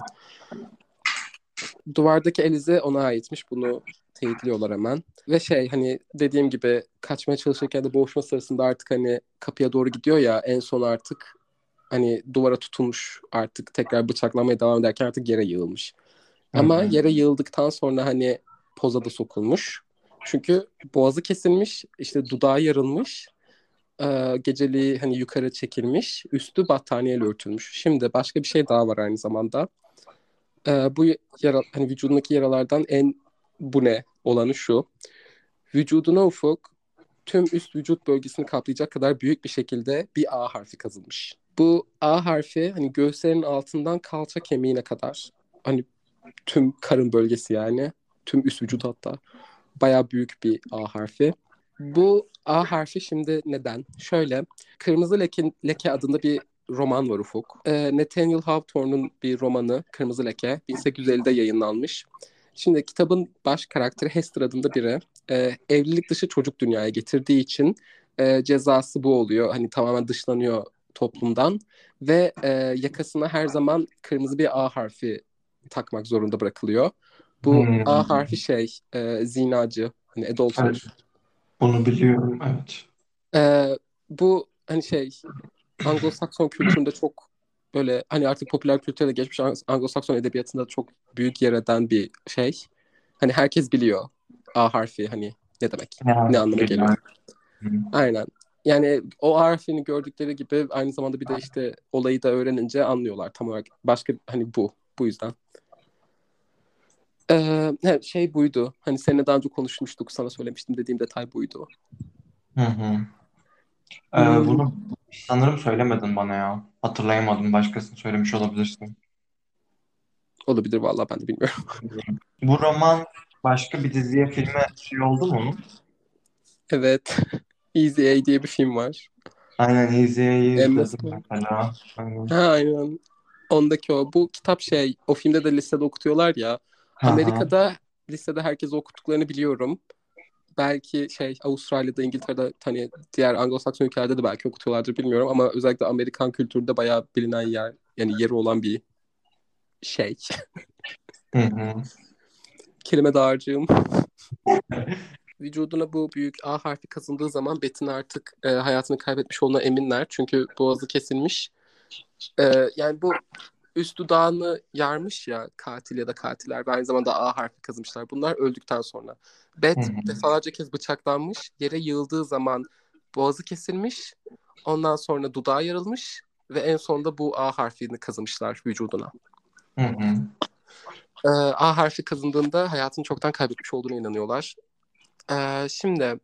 Duvardaki el izi ona aitmiş. Bunu teyitliyorlar hemen. Ve şey hani dediğim gibi kaçmaya çalışırken de boğuşma sırasında artık hani kapıya doğru gidiyor ya en son artık hani duvara tutunmuş artık tekrar bıçaklamaya devam ederken artık yere yığılmış. Ama
hı.
yere yığıldıktan sonra hani pozada sokulmuş. Çünkü boğazı kesilmiş, işte dudağı yarılmış, e, geceliği hani yukarı çekilmiş, üstü battaniyeyle örtülmüş. Şimdi başka bir şey daha var aynı zamanda. E, bu yara, hani vücudundaki yaralardan en bu ne olanı şu. Vücuduna ufuk tüm üst vücut bölgesini kaplayacak kadar büyük bir şekilde bir A harfi kazılmış. Bu A harfi hani göğüslerin altından kalça kemiğine kadar hani tüm karın bölgesi yani tüm üst vücut hatta bayağı büyük bir A harfi. Bu A harfi şimdi neden? Şöyle Kırmızı Leke, Leke adında bir roman var Ufuk. Ee, Nathaniel Hawthorne'un bir romanı Kırmızı Leke 1850'de yayınlanmış. Şimdi kitabın baş karakteri Hester adında biri e, evlilik dışı çocuk dünyaya getirdiği için e, cezası bu oluyor. Hani tamamen dışlanıyor toplumdan ve e, yakasına her zaman kırmızı bir A harfi takmak zorunda bırakılıyor. Bu
Hmm.
A harfi şey e, zinacı hani adulterer.
Evet. Bunu biliyorum evet.
E, bu hani şey Anglo-Sakson kültüründe çok böyle hani artık popüler kültüre de geçmiş Anglo-Sakson edebiyatında çok büyük yer eden bir şey. Hani herkes biliyor A harfi hani ne demek,
Ne,
ne anlama geliyor.
Hı.
Aynen. Yani o harfini gördükleri gibi aynı zamanda bir de işte olayı da öğrenince anlıyorlar tam olarak. Başka hani bu. Bu yüzden. Ee, şey buydu. Hani seninle daha önce konuşmuştuk. Sana söylemiştim dediğim detay buydu.
Hı hı. Ee, bunu sanırım söylemedin bana ya. Hatırlayamadım. Başkasını söylemiş olabilirsin.
Olabilir vallahi ben de bilmiyorum.
Bu roman başka bir diziye, filme şey oldu mu?
Evet. *laughs* Easy A diye bir film var.
Aynen Easy'yi
Emma
izledim mesela. Aynen.
Ha aynen. Ondaki o. Bu kitap şey o filmde de lisede okutuyorlar ya. Amerika'da lisede herkes okuttuklarını biliyorum. Belki şey Avustralya'da, İngiltere'de hani diğer Anglo-Sakson ülkelerde de belki okutuyorlardır bilmiyorum ama özellikle Amerikan kültüründe bayağı bilinen yer yani yeri olan bir şey.
Hı hı.
kelime dağarcığım. *laughs* Vücuduna bu büyük A harfi kazındığı zaman Betin artık e, hayatını kaybetmiş olduğuna eminler. Çünkü boğazı kesilmiş. E, yani bu üst dudağını yarmış ya katil ya da katiller ve aynı zamanda A harfi kazımışlar. Bunlar öldükten sonra. Bet
Hı hı.
defalarca kez bıçaklanmış. Yere yığıldığı zaman boğazı kesilmiş. Ondan sonra dudağı yarılmış. Ve en sonunda bu A harfini kazımışlar vücuduna.
Hı hı.
Ee, A harfi kazındığında hayatını çoktan kaybetmiş olduğuna inanıyorlar. Ee, şimdi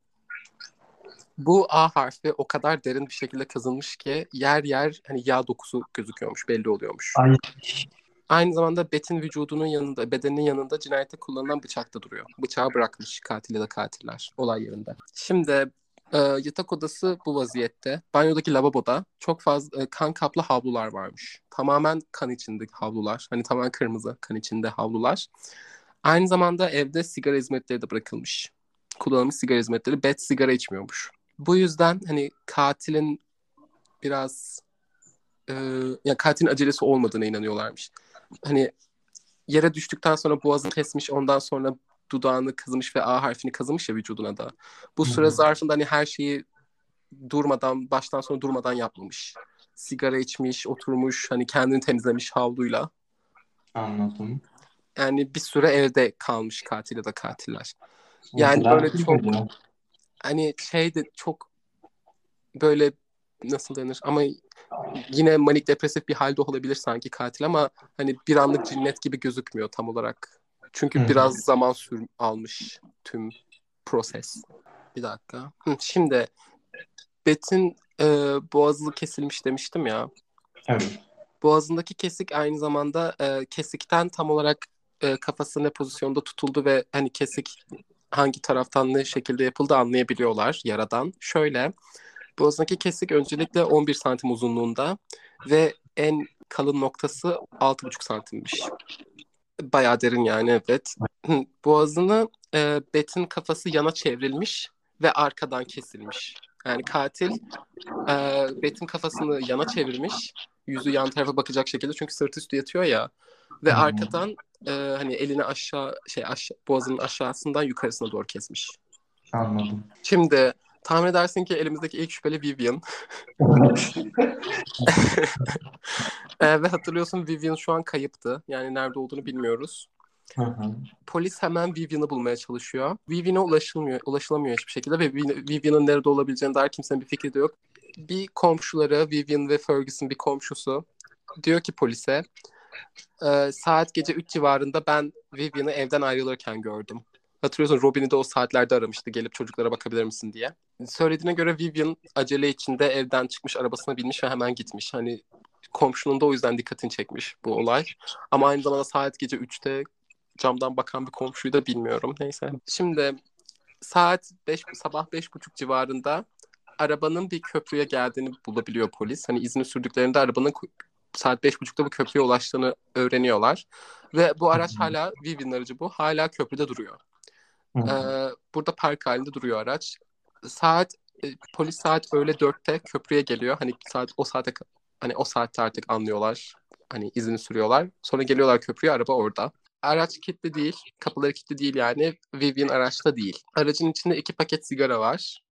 bu A harfi o kadar derin bir şekilde kazınmış ki yer yer hani yağ dokusu gözüküyormuş, belli oluyormuş.
Ay.
Aynı zamanda Bet'in vücudunun yanında, bedeninin yanında cinayette kullanılan bıçak da duruyor. Bıçağı bırakmış katil ya da katiller olay yerinde. Şimdi e, yatak odası bu vaziyette. Banyodaki lavaboda çok fazla e, kan kaplı havlular varmış. Tamamen kan içinde havlular. Hani tamamen kırmızı kan içinde havlular. Aynı zamanda evde sigara hizmetleri de bırakılmış. Kullanılmış sigara hizmetleri. Bet sigara içmiyormuş. Bu yüzden hani katilin biraz e, ya katilin acelesi olmadığına inanıyorlarmış. Hani yere düştükten sonra boğazını kesmiş, ondan sonra dudağını kazımış ve A harfini kazımış ya vücuduna da. Bu süre zarfında hani her şeyi durmadan, baştan sona durmadan yapmamış. Sigara içmiş, oturmuş, hani kendini temizlemiş havluyla.
Anladım.
Yani bir süre evde kalmış katil ya da katiller. Yani böyle
bir
çok-
video.
Hani şey de çok böyle nasıl denir ama yine manik depresif bir halde olabilir sanki katil ama hani bir anlık cinnet gibi gözükmüyor tam olarak. Çünkü
Hı.
biraz zaman sür almış tüm proses. Bir dakika. Hı, şimdi Bet'in e, boğazı kesilmiş demiştim ya.
Evet.
Boğazındaki kesik aynı zamanda e, kesikten tam olarak e, kafası ne pozisyonda tutuldu ve hani kesik hangi taraftan ne şekilde yapıldı anlayabiliyorlar yaradan. Şöyle boğazındaki kesik öncelikle 11 santim uzunluğunda ve en kalın noktası 6,5 santimmiş. Bayağı derin yani evet. Boğazını e, Bet'in kafası yana çevrilmiş ve arkadan kesilmiş. Yani katil e, Bet'in kafasını yana çevirmiş. Yüzü yan tarafa bakacak şekilde çünkü sırt üstü yatıyor ya. Ve
Hı.
arkadan e, hani elini aşağı şey aşağı, boğazının aşağısından yukarısına doğru kesmiş.
Anladım.
Şimdi tahmin edersin ki elimizdeki ilk şüpheli Vivian. *laughs* E, ve hatırlıyorsun Vivian şu an kayıptı. Yani nerede olduğunu bilmiyoruz.
Hı hı.
Polis hemen Vivian'ı bulmaya çalışıyor. Vivian'a ulaşılmıyor, ulaşılamıyor hiçbir şekilde ve Viv- Vivian'ın nerede olabileceğine dair kimsenin bir fikri de yok. Bir komşuları, Vivian ve Ferguson bir komşusu diyor ki polise "E, saat gece 3 civarında ben Vivian'ı evden ayrılırken gördüm. Hatırlıyorsun Robin'i de o saatlerde aramıştı gelip çocuklara bakabilir misin diye. Söylediğine göre Vivian acele içinde evden çıkmış arabasına binmiş ve hemen gitmiş. Hani komşunun da o yüzden dikkatini çekmiş bu olay. Ama aynı zamanda saat gece 3'te camdan bakan bir komşuyu da bilmiyorum. Neyse. Şimdi saat 5 sabah beş buçuk civarında arabanın bir köprüye geldiğini bulabiliyor polis. Hani izni sürdüklerinde arabanın saat beş buçukta bu köprüye ulaştığını öğreniyorlar. Ve bu araç hala Vivian aracı bu. Hala köprüde duruyor. Ee, burada park halinde duruyor araç. Saat e, polis saat öğle dörtte köprüye geliyor. Hani saat o saate hani o saatte artık anlıyorlar. Hani izini sürüyorlar. Sonra geliyorlar köprüye araba orada. Araç kilitli değil. Kapıları kilitli değil yani. Vivian araçta değil. Aracın içinde iki paket sigara var.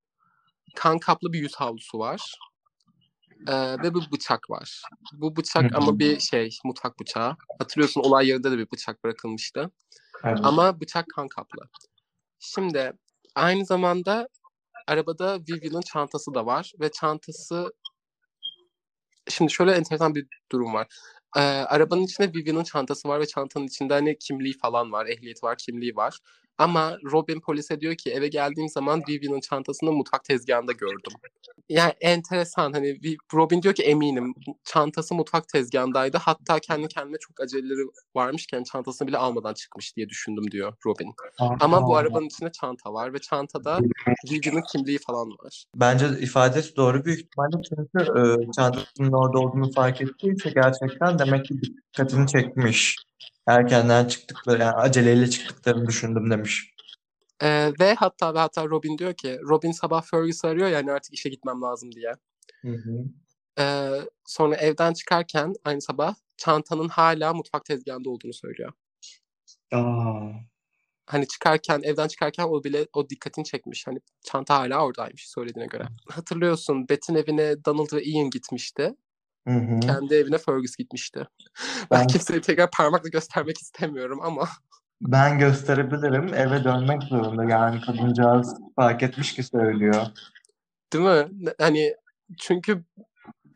Kan kaplı bir yüz havlusu var. Ee, ve bir bıçak var. Bu bıçak
Hı hı.
ama bir şey mutfak bıçağı. Hatırlıyorsun olay yerinde de bir bıçak bırakılmıştı.
Evet.
Ama bıçak kan kaplı. Şimdi aynı zamanda arabada Vivian'ın çantası da var ve çantası şimdi şöyle enteresan bir durum var. Ee, arabanın içinde Vivian'ın çantası var ve çantanın içinde hani kimliği falan var, ehliyeti var, kimliği var. Ama Robin polise diyor ki eve geldiğim zaman Vivian'ın çantasını mutfak tezgahında gördüm. Yani enteresan hani Robin diyor ki eminim çantası mutfak tezgahındaydı. Hatta kendi kendine çok aceleleri varmışken çantasını bile almadan çıkmış diye düşündüm diyor Robin. Ama bu arabanın içinde çanta var ve çantada Vivian'ın kimliği falan var.
Bence ifadesi doğru büyük ihtimalle çünkü e, çantasının orada olduğunu fark ettiyse gerçekten demek ki dikkatini çekmiş. Erkenden çıktıkları, yani aceleyle çıktıklarını düşündüm demiş.
Ee, ve hatta ve hatta Robin diyor ki Robin sabah Fergus arıyor yani artık işe gitmem lazım diye.
Hı hı.
Ee, sonra evden çıkarken aynı sabah çantanın hala mutfak tezgahında olduğunu söylüyor.
Aa.
Hani çıkarken evden çıkarken o bile o dikkatini çekmiş. Hani çanta hala oradaymış söylediğine göre. Hatırlıyorsun Beth'in evine Donald ve Ian gitmişti.
Hı hı.
Kendi evine Fergus gitmişti. *laughs* Ben
Ben,
kimseyi tekrar parmakla göstermek istemiyorum ama
ben gösterebilirim. Eve dönmek zorunda. Yani kadıncağız fark etmiş ki söylüyor.
değil mi? Hani çünkü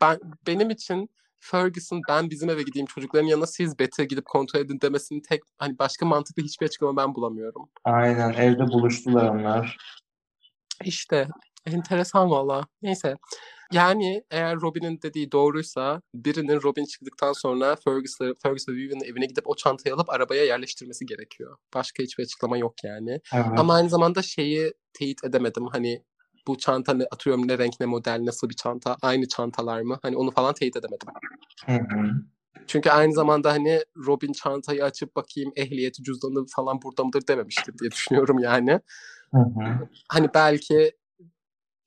ben benim için Ferguson ben bizim eve gideyim çocukların yanına siz Beth'e gidip kontrol edin demesinin tek hani başka mantıklı hiçbir açıklama ben bulamıyorum.
Aynen evde buluştular onlar.
İşte enteresan valla. Neyse. Yani eğer Robin'in dediği doğruysa birinin Robin çıktıktan sonra Fergus'la Fergus ve Vivian'ın evine gidip o çantayı alıp arabaya yerleştirmesi gerekiyor. Başka hiçbir açıklama yok yani.
Evet.
Ama aynı zamanda şeyi teyit edemedim. Hani bu çanta ne, atıyorum ne renk ne model nasıl bir çanta aynı çantalar mı? Hani onu falan teyit edemedim.
Hı hı.
Çünkü aynı zamanda hani Robin çantayı açıp bakayım ehliyeti cüzdanı falan burada mıdır dememiştir diye düşünüyorum yani.
Hı hı.
Hani belki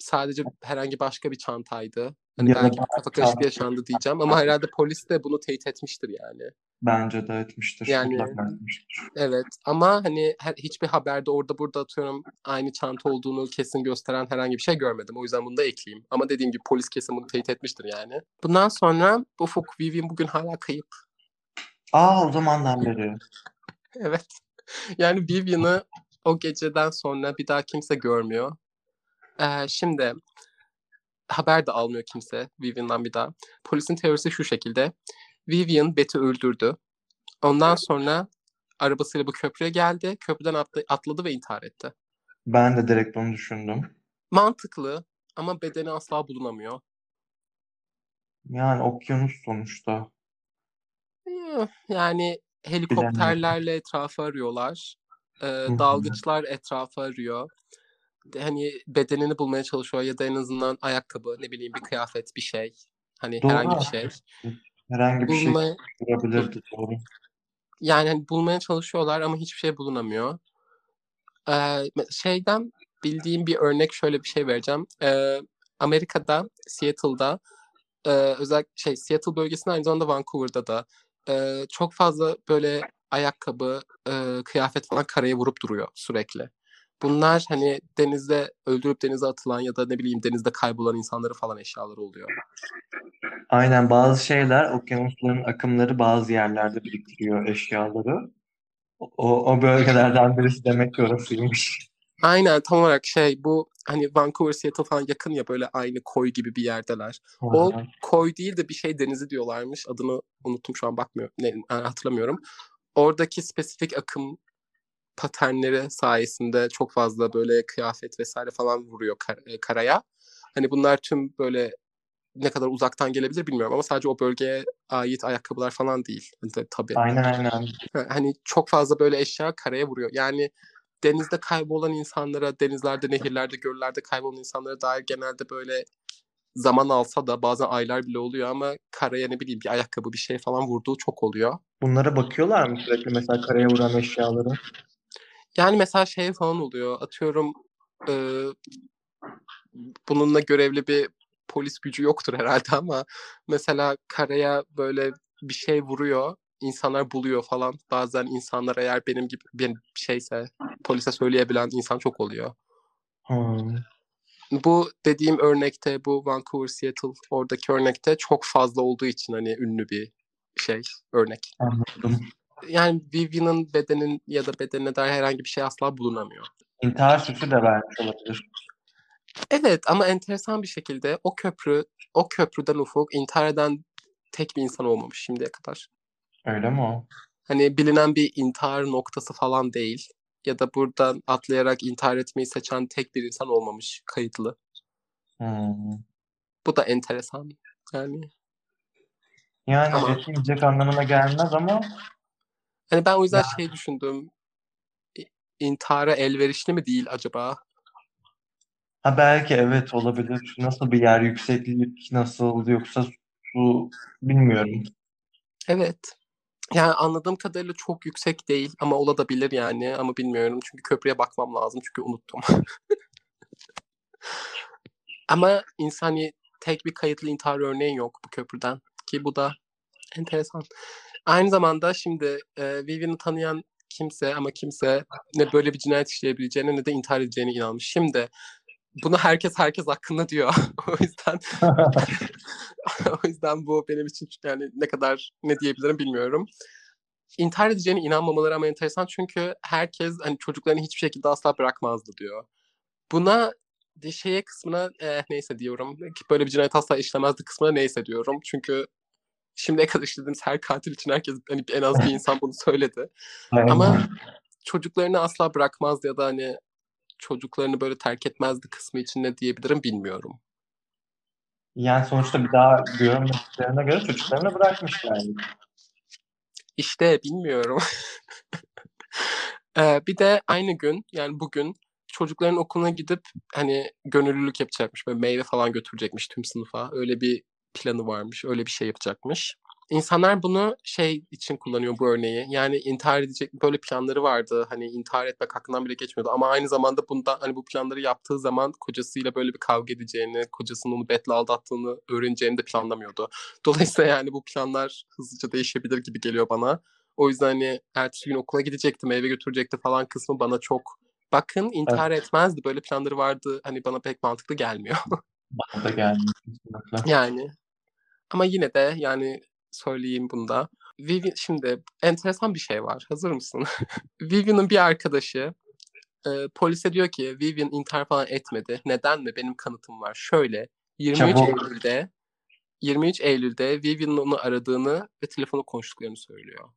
sadece herhangi başka bir çantaydı. Hani
Ya
belki bir kafa karışıklığı yaşandı diyeceğim ama herhalde polis de bunu teyit etmiştir yani.
Bence de etmiştir.
Yani-
etmiştir.
Evet ama hani her, hiçbir haberde orada burada atıyorum aynı çanta olduğunu kesin gösteren herhangi bir şey görmedim. O yüzden bunu da ekleyeyim. Ama dediğim gibi polis kesin bunu teyit etmiştir yani. Bundan sonra Ufuk Vivian bugün hala kayıp.
Aa o zamandan beri. *laughs*
Evet. Yani Vivian'ı o geceden sonra bir daha kimse görmüyor. Ee, şimdi haber de almıyor kimse Vivian'dan bir daha. Polisin teorisi şu şekilde. Vivian Beth'i öldürdü. Ondan sonra arabasıyla bu köprüye geldi. Köprüden atla- atladı ve intihar etti.
Ben de direkt onu düşündüm.
Mantıklı ama bedeni asla bulunamıyor.
Yani okyanus sonuçta.
Yani helikopterlerle etrafı arıyorlar.
Hı.
dalgıçlar etrafı arıyor. Hani bedenini bulmaya çalışıyor ya da en azından ayakkabı, ne bileyim bir kıyafet, bir şey. Hani
Doğru
herhangi bir şey.
Herhangi bir şey
Bulmaya,
olabilirdi doğru.
yani hani bulmaya çalışıyorlar ama hiçbir şey bulunamıyor. Ee, şeyden bildiğim bir örnek şöyle bir şey vereceğim. Ee, Amerika'da, Seattle'da e, özel şey Seattle bölgesinde aynı zamanda Vancouver'da da e, çok fazla böyle ayakkabı, e, kıyafet falan karaya vurup duruyor sürekli. Bunlar hani denizde öldürüp denize atılan ya da ne bileyim denizde kaybolan insanları falan eşyaları oluyor.
Aynen bazı şeyler okyanusların akımları bazı yerlerde biriktiriyor eşyaları. O, o bölgelerden birisi demek ki orasıymış.
Aynen tam olarak şey bu hani Vancouver, Seattle falan yakın ya böyle aynı koy gibi bir yerdeler.
Hı
O koy değil de bir şey denizi diyorlarmış. Adını unuttum şu an bakmıyorum. Ne, hatırlamıyorum. Oradaki spesifik akım paternleri sayesinde çok fazla böyle kıyafet vesaire falan vuruyor kar- e, karaya. Hani bunlar tüm böyle ne kadar uzaktan gelebilir bilmiyorum ama sadece o bölgeye ait ayakkabılar falan değil. Hani tabii.
Aynen aynen.
Ha, Hani çok fazla böyle eşya karaya vuruyor. Yani denizde kaybolan insanlara, denizlerde, nehirlerde, göllerde kaybolan insanlara dair genelde böyle zaman alsa da bazen aylar bile oluyor ama karaya ne bileyim bir ayakkabı bir şey falan vurduğu çok oluyor.
Bunlara bakıyorlar mı sürekli mesela karaya vuran eşyaları?
Yani mesela şey falan oluyor. Atıyorum e, bununla görevli bir polis gücü yoktur herhalde ama mesela karaya böyle bir şey vuruyor. insanlar buluyor falan. Bazen insanlar eğer benim gibi bir şeyse polise söyleyebilen insan çok oluyor.
Hmm.
Bu dediğim örnekte bu Vancouver, Seattle oradaki örnekte çok fazla olduğu için hani ünlü bir şey örnek.
Anladım.
Yani Vivian'ın bedenin ya da bedenine dair herhangi bir şey asla bulunamıyor.
İntihar süsü de vermiş olabilir.
Evet ama enteresan bir şekilde o köprü, o köprüden ufuk intihar eden tek bir insan olmamış şimdiye kadar.
Öyle mi o?
Hani bilinen bir intihar noktası falan değil. Ya da buradan atlayarak intihar etmeyi seçen tek bir insan olmamış kayıtlı.
Hmm.
Bu da enteresan. Yani
Yani
Ama-
anlamına gelmez ama
hani ben o yüzden
Ya.
şey düşündüm. İntihara elverişli mi değil acaba?
ha belki evet olabilir. Nasıl bir yer, yükseklik nasıl yoksa su bilmiyorum.
Evet. Yani anladığım kadarıyla çok yüksek değil ama olabilir yani ama bilmiyorum çünkü köprüye bakmam lazım çünkü unuttum. *laughs* ama insani tek bir kayıtlı intihar örneği yok bu köprüden ki bu da enteresan. Aynı zamanda şimdi e, Vivian'ı tanıyan kimse ama kimse ne böyle bir cinayet işleyebileceğine ne de intihar edeceğine inanmış. Şimdi bunu herkes herkes hakkında diyor. *laughs* o yüzden *laughs* o yüzden bu benim için yani ne kadar ne diyebilirim bilmiyorum. İntihar edeceğine inanmamaları ama enteresan çünkü herkes hani çocuklarını hiçbir şekilde asla bırakmazdı diyor. Buna şeye kısmına eh, neyse diyorum. Böyle bir cinayet asla işlemezdi kısmına neyse diyorum. Çünkü şimdiye kadar işlediğimiz her katil için herkes hani en az bir *laughs* insan bunu söyledi. Ama çocuklarını asla bırakmazdı ya da hani çocuklarını böyle terk etmezdi kısmı için ne diyebilirim bilmiyorum.
Yani sonuçta bir daha görmediklerine göre çocuklarını bırakmışlar.
İşte bilmiyorum. *laughs* ee, bir de aynı gün yani bugün çocukların okuluna gidip hani gönüllülük yapacakmış. Böyle meyve falan götürecekmiş tüm sınıfa. Öyle bir planı varmış. Öyle bir şey yapacakmış. İnsanlar bunu şey için kullanıyor bu örneği. Yani intihar edecek böyle planları vardı. Hani intihar etmek hakkından bile geçmiyordu. Ama aynı zamanda bundan hani bu planları yaptığı zaman kocasıyla böyle bir kavga edeceğini, kocasının onu betle aldattığını öğreneceğini de planlamıyordu. Dolayısıyla yani bu planlar hızlıca değişebilir gibi geliyor bana. O yüzden hani ertesi gün okula gidecekti, meyve götürecekti falan kısmı bana çok bakın intihar evet. etmezdi. Böyle planları vardı. Hani bana pek mantıklı gelmiyor.
bana da gelmiyor.
Yani ama yine de yani söyleyeyim bunda. Vivian, şimdi enteresan bir şey var. Hazır mısın? *laughs* Vivian'ın bir arkadaşı e, polise diyor ki Vivian intihar falan etmedi. Neden mi? Benim kanıtım var. Şöyle 23 Çabuk. Eylül'de 23 Eylül'de Vivian'ın onu aradığını ve telefonu konuştuklarını söylüyor.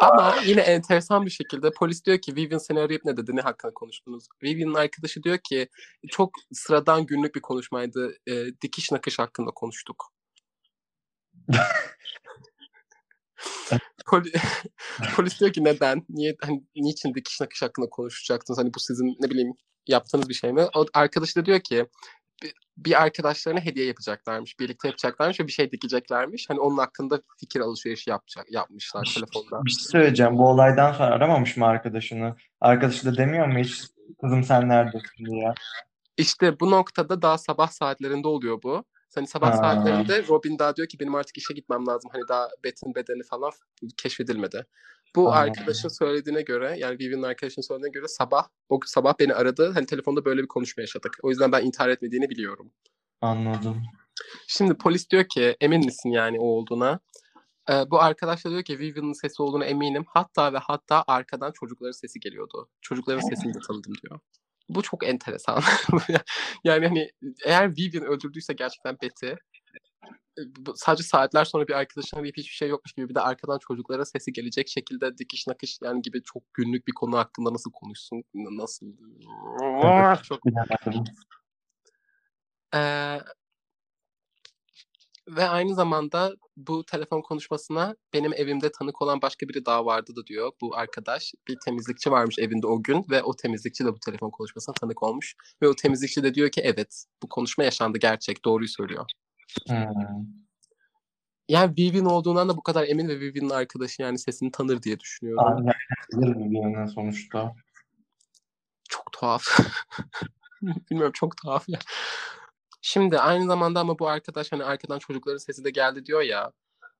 Ama yine enteresan bir şekilde polis diyor ki Vivian seni arayıp ne dedi, ne hakkında konuştunuz? Vivian'ın arkadaşı diyor ki çok sıradan günlük bir konuşmaydı, e, dikiş nakış hakkında konuştuk. *laughs* Poli *laughs* polis diyor ki neden? Niye hani niçin dikiş nakış hakkında konuşacaktınız? Hani bu sizin ne bileyim yaptığınız bir şey mi? O arkadaş da diyor ki bir arkadaşlarına hediye yapacaklarmış. Birlikte yapacaklarmış ve bir şey dikeceklermiş. Hani onun hakkında fikir alışverişi yapacak, yapmışlar telefonda.
Bir şey söyleyeceğim. Bu olaydan sonra aramamış mı arkadaşını? Arkadaşı da demiyor mu hiç kızım sen neredesin diye?
İşte bu noktada daha sabah saatlerinde oluyor bu. Hani sabah ha. saatlerinde Robin daha diyor ki benim artık işe gitmem lazım. Hani daha Beth'in bedeni falan keşfedilmedi. Bu Anladım. arkadaşın söylediğine göre yani Vivian'ın arkadaşının söylediğine göre sabah o sabah beni aradı. Hani telefonda böyle bir konuşma yaşadık. O yüzden ben intihar etmediğini biliyorum.
Anladım.
Şimdi polis diyor ki emin misin yani o olduğuna? Ee, bu arkadaş da diyor ki Vivian'ın sesi olduğunu eminim. Hatta ve hatta arkadan çocukların sesi geliyordu. Çocukların sesini de tanıdım diyor. Bu çok enteresan. *laughs* yani hani eğer Vivian öldürdüyse gerçekten Betty sadece saatler sonra bir arkadaşına arayıp hiçbir şey yokmuş gibi bir de arkadan çocuklara sesi gelecek şekilde dikiş nakış yani gibi çok günlük bir konu hakkında nasıl konuşsun nasıl *laughs* çok ee, ve aynı zamanda bu telefon konuşmasına benim evimde tanık olan başka biri daha vardı da diyor bu arkadaş. Bir temizlikçi varmış evinde o gün ve o temizlikçi de bu telefon konuşmasına tanık olmuş. Ve o temizlikçi de diyor ki evet bu konuşma yaşandı gerçek doğruyu söylüyor. Hmm. Yani Vivian olduğundan da bu kadar emin ve Vivian'ın arkadaşı yani sesini tanır diye düşünüyorum.
Aynen. Vivian'ın sonuçta.
Çok tuhaf. *laughs* Bilmiyorum çok tuhaf ya. Şimdi aynı zamanda ama bu arkadaş hani arkadan çocukların sesi de geldi diyor ya.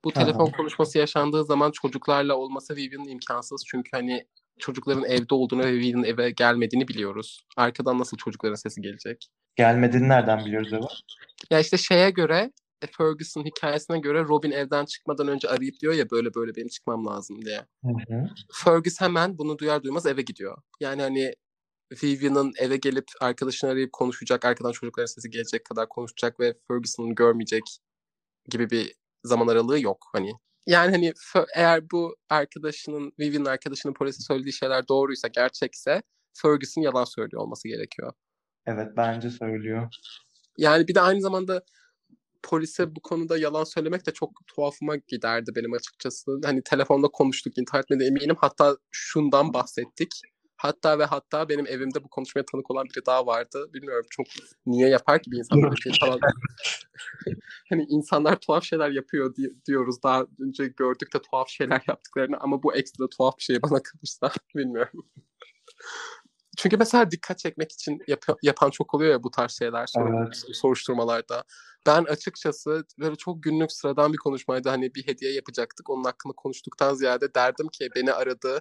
Bu telefon konuşması yaşandığı zaman çocuklarla olması Vivian'ın imkansız. Çünkü hani çocukların evde olduğunu ve Vivian'ın eve gelmediğini biliyoruz. Arkadan nasıl çocukların sesi gelecek?
Gelmediğini nereden biliyoruz Eva?
Ya işte şeye göre e, Ferguson hikayesine göre Robin evden çıkmadan önce arayıp diyor ya böyle böyle benim çıkmam lazım diye. Hı hı. Fergus hemen bunu duyar duymaz eve gidiyor. Yani hani Vivian'ın eve gelip arkadaşını arayıp konuşacak, arkadan çocukların sesi gelecek kadar konuşacak ve Ferguson'ı görmeyecek gibi bir zaman aralığı yok hani. Yani hani eğer bu arkadaşının, Vivian'ın arkadaşının polise söylediği şeyler doğruysa, gerçekse Ferguson yalan söylüyor olması gerekiyor.
Evet bence söylüyor.
Yani bir de aynı zamanda polise bu konuda yalan söylemek de çok tuhafıma giderdi benim açıkçası. Hani telefonda konuştuk, internette eminim. Hatta şundan bahsettik. Hatta ve hatta benim evimde bu konuşmaya tanık olan biri daha vardı. Bilmiyorum çok niye yapar ki bir insan böyle şey falan. *laughs* hani insanlar tuhaf şeyler yapıyor diyoruz. Daha önce gördük de tuhaf şeyler yaptıklarını ama bu ekstra tuhaf bir şey bana kalırsa *laughs* bilmiyorum. Çünkü mesela dikkat çekmek için yap- yapan çok oluyor ya bu tarz şeyler evet. soruşturmalarda. Ben açıkçası böyle çok günlük sıradan bir konuşmaydı. Hani bir hediye yapacaktık. Onun hakkında konuştuktan ziyade derdim ki beni aradı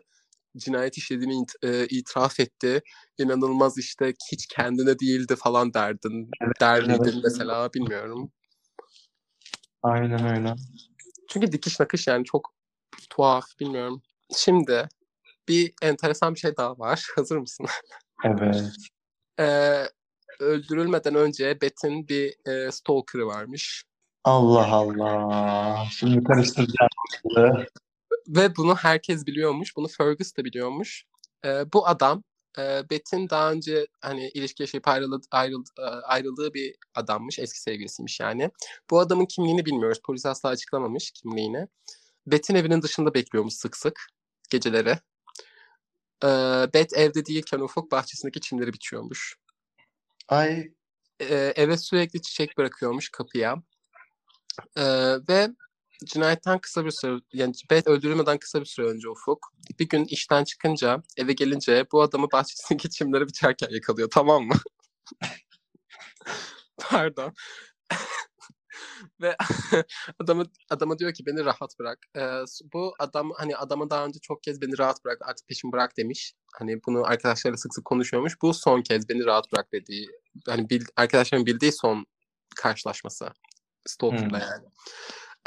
cinayet işlediğini e, itiraf etti. İnanılmaz işte hiç kendine değildi falan derdin. Der
evet.
mesela bilmiyorum.
Aynen öyle.
Çünkü dikiş nakış yani çok tuhaf bilmiyorum. Şimdi bir enteresan bir şey daha var. *laughs* Hazır mısın?
Evet.
Ee, *laughs* öldürülmeden önce Beth'in bir e, stalker'ı varmış.
Allah Allah. Şimdi karıştıracağım.
Ve bunu herkes biliyormuş. Bunu Fergus da biliyormuş. Ee, bu adam e, Beth'in daha önce hani ilişki yaşayıp ayrıldı, ayrıldı, e, ayrıldığı bir adammış. Eski sevgilisiymiş yani. Bu adamın kimliğini bilmiyoruz. Polis asla açıklamamış kimliğini. Beth'in evinin dışında bekliyormuş sık sık geceleri. Ee, Beth evde değilken Ufuk bahçesindeki çimleri biçiyormuş.
Ay.
Ee, eve sürekli çiçek bırakıyormuş kapıya. Ee, ve cinayetten kısa bir süre, yani Beth öldürülmeden kısa bir süre önce Ufuk, bir gün işten çıkınca, eve gelince bu adamı bahçesindeki *laughs* çimleri biçerken yakalıyor, tamam mı? *laughs* Pardon. *laughs* Ve adamı adama diyor ki beni rahat bırak. Ee, bu adam hani adamı daha önce çok kez beni rahat bırak artık peşimi bırak demiş. Hani bunu arkadaşlarıyla sık sık konuşuyormuş. Bu son kez beni rahat bırak dediği hani bil, arkadaşların bildiği son karşılaşması. Stalker'la
Hmm.
yani.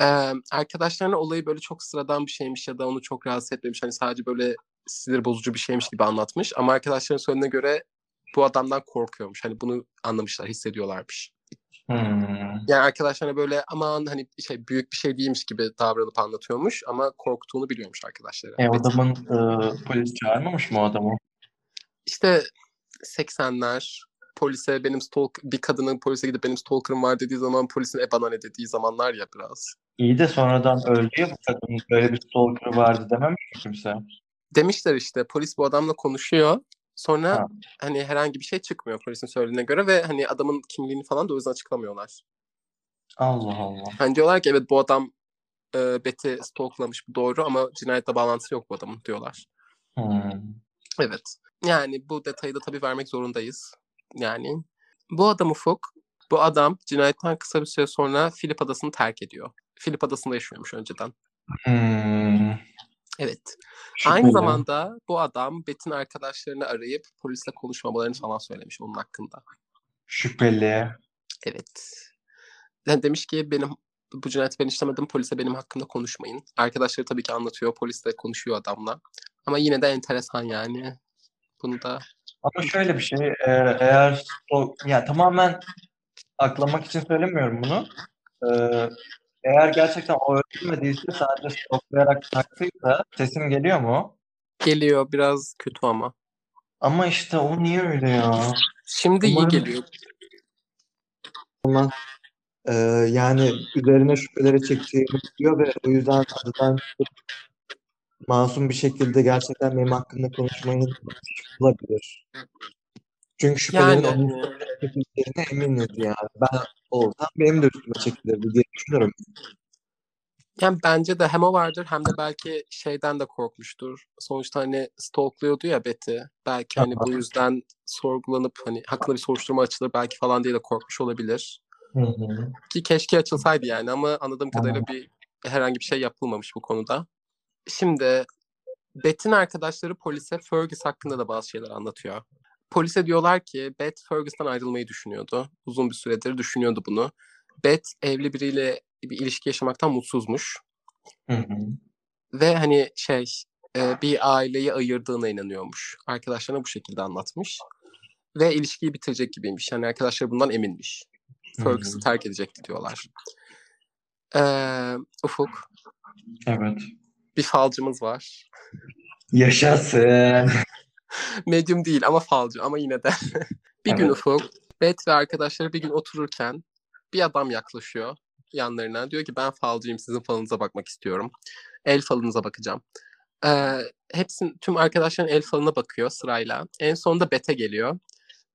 Ee, arkadaşlarına olayı böyle çok sıradan bir şeymiş ya da onu çok rahatsız etmemiş. Hani sadece böyle sinir bozucu bir şeymiş gibi anlatmış. Ama arkadaşların söylediğine göre bu adamdan korkuyormuş. Hani bunu anlamışlar, hissediyorlarmış.
Hmm.
Yani arkadaşlarına böyle aman hani şey büyük bir şey değilmiş gibi davranıp anlatıyormuş ama korktuğunu biliyormuş arkadaşları.
E, adamın e, polis çağırmamış mı o adamı?
İşte 80'ler polise benim stalk bir kadının polise gidip benim stalker'ım var dediği zaman polisin e bana ne dediği zamanlar ya biraz.
İyi de sonradan öldü ya bu kadın. Böyle bir stalker'ı vardı dememiş mi kimse?
Demişler işte polis bu adamla konuşuyor. Sonra
Ha.
hani herhangi bir şey çıkmıyor polisin söylediğine göre ve hani adamın kimliğini falan da o yüzden açıklamıyorlar.
Allah Allah.
Hani diyorlar ki evet bu adam e, Betty stalklamış bu doğru ama cinayetle bağlantısı yok bu adamın diyorlar.
Hmm.
Evet. Yani bu detayı da tabii vermek zorundayız. Yani bu adam Ufuk, bu adam cinayetten kısa bir süre sonra Filip Adası'nı terk ediyor. Filip Adası'nda yaşıyormuş önceden.
Hmm.
Evet.
Şüpheli.
Aynı zamanda bu adam Bet'in arkadaşlarını arayıp polisle konuşmamalarını falan söylemiş onun hakkında.
Şüpheli.
Evet. Yani demiş ki benim bu cinayeti ben işlemedim polise benim hakkımda konuşmayın. Arkadaşları tabii ki anlatıyor polis de konuşuyor adamla. Ama yine de enteresan yani. Bunu da
Ama şöyle bir şey, e, eğer o, ya tamamen aklamak için söylemiyorum bunu. E, eğer gerçekten o öldürmediyse sadece stoklayarak taktıysa sesim geliyor mu?
geliyor biraz kötü ama.
Ama işte o niye öyle ya?
Şimdi iyi
Umarım-
geliyor.
Ama e, yani üzerine şüpheleri çektiğini biliyor ve o yüzden adadan masum bir şekilde gerçekten benim hakkımda konuşmayı olabilir. Çünkü şüphelerin
Yani-
onun üstüne çekileceğine eminiz yani. Ben olsam benim de üstüme çekilirdi diye düşünüyorum.
Yani bence de hem o vardır hem de belki şeyden de korkmuştur. Sonuçta hani stalkluyordu ya Betty. Belki hani bu yüzden sorgulanıp hani hakkında bir soruşturma açılır belki falan diye de korkmuş olabilir.
Hı hı.
Ki keşke açılsaydı yani ama anladığım kadarıyla bir herhangi bir şey yapılmamış bu konuda. Şimdi Beth'in arkadaşları polise Fergus hakkında da bazı şeyler anlatıyor. Polise diyorlar ki Beth Fergus'tan ayrılmayı düşünüyordu. Uzun bir süredir düşünüyordu bunu. Beth evli biriyle bir ilişki yaşamaktan mutsuzmuş.
Hı hı.
Ve hani şey e, bir aileyi ayırdığına inanıyormuş. Arkadaşlarına bu şekilde anlatmış. Ve ilişkiyi bitirecek gibiymiş. Yani arkadaşlar bundan eminmiş. Fergus'u terk edecekti diyorlar. Ee, Ufuk,
Evet.
Bir falcımız var.
Yaşasın. *laughs*
Medium değil ama falcı ama yine de. *laughs* bir gün
Evet.
Ufuk, Beth ve arkadaşları bir gün otururken bir adam yaklaşıyor yanlarına. Diyor ki ben falcıyım sizin falınıza bakmak istiyorum. El falınıza bakacağım. Ee, hepsinin, tüm arkadaşların el falına bakıyor sırayla. En sonunda Beth'e geliyor.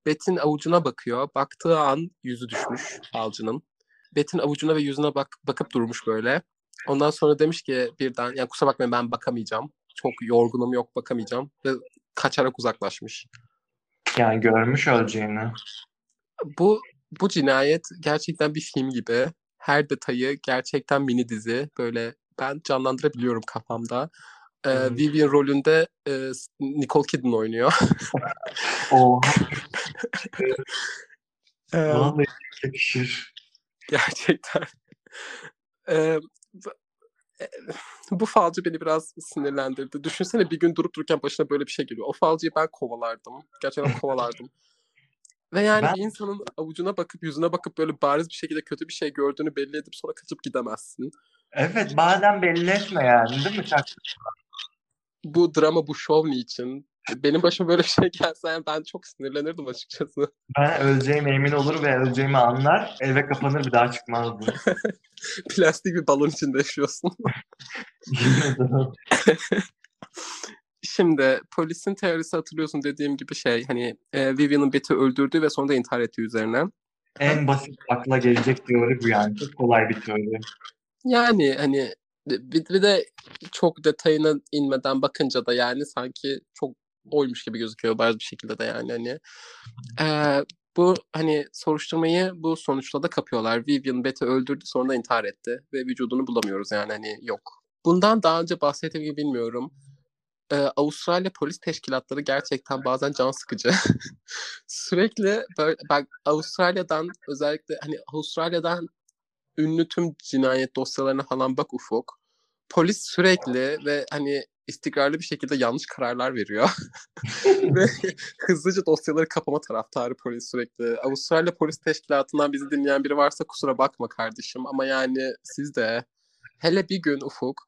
Beth'in avucuna bakıyor. Baktığı an yüzü düşmüş falcının. Beth'in avucuna ve yüzüne bak bakıp durmuş böyle. Ondan sonra demiş ki birden yani kusura bakmayın ben bakamayacağım. Çok yorgunum yok bakamayacağım. Ve kaçarak uzaklaşmış.
Yani görmüş öleceğini.
Bu bu cinayet gerçekten bir film gibi. Her detayı gerçekten mini dizi. Böyle ben canlandırabiliyorum kafamda. e,
Evet.
Vivian rolünde e, Nicole Kidman oynuyor. *laughs*
Oha.
E,
Vallahi yakışır.
gerçekten. *laughs* E, bu- e, *laughs* bu falcı beni biraz sinirlendirdi. Düşünsene bir gün durup dururken başına böyle bir şey geliyor. O falcıyı ben kovalardım. Gerçekten *laughs* kovalardım. Ve yani
Ben-
bir insanın avucuna bakıp yüzüne bakıp böyle bariz bir şekilde kötü bir şey gördüğünü belli edip sonra kaçıp gidemezsin.
Evet bazen belli etme yani değil mi?
Bu drama, bu şov niçin? Benim başıma böyle bir şey gelse yani ben çok sinirlenirdim açıkçası.
Ben öleceğime emin olur ve öleceğimi anlar. Eve kapanır bir daha çıkmazdım. *laughs*
Plastik bir balon içinde yaşıyorsun. *laughs* Şimdi polisin teorisi hatırlıyorsun dediğim gibi şey hani e, Vivian'ın Betty öldürdüğü ve sonra da intihar ettiği üzerine.
en basit akla gelecek teori bu yani. Çok kolay bir teori.
Yani hani bir, bir de çok detayına inmeden bakınca da yani sanki çok oymuş gibi gözüküyor bazı bir şekilde de yani hani. Ee, bu hani soruşturmayı bu sonuçla da kapıyorlar. Vivian Betty öldürdü sonra da intihar etti ve vücudunu bulamıyoruz yani hani yok. Bundan daha önce bahsettiğim gibi bilmiyorum. Ee, Avustralya polis teşkilatları gerçekten bazen can sıkıcı. *laughs* Sürekli böyle ben Avustralya'dan özellikle hani Avustralya'dan ünlü tüm cinayet dosyalarına falan bak Ufuk. Polis sürekli ve hani istikrarlı bir şekilde yanlış kararlar veriyor. *laughs* ve *laughs* hızlıca dosyaları kapama taraftarı polis sürekli. Avustralya Polis Teşkilatı'ndan bizi dinleyen biri varsa kusura bakma kardeşim ama yani siz de hele bir gün Ufuk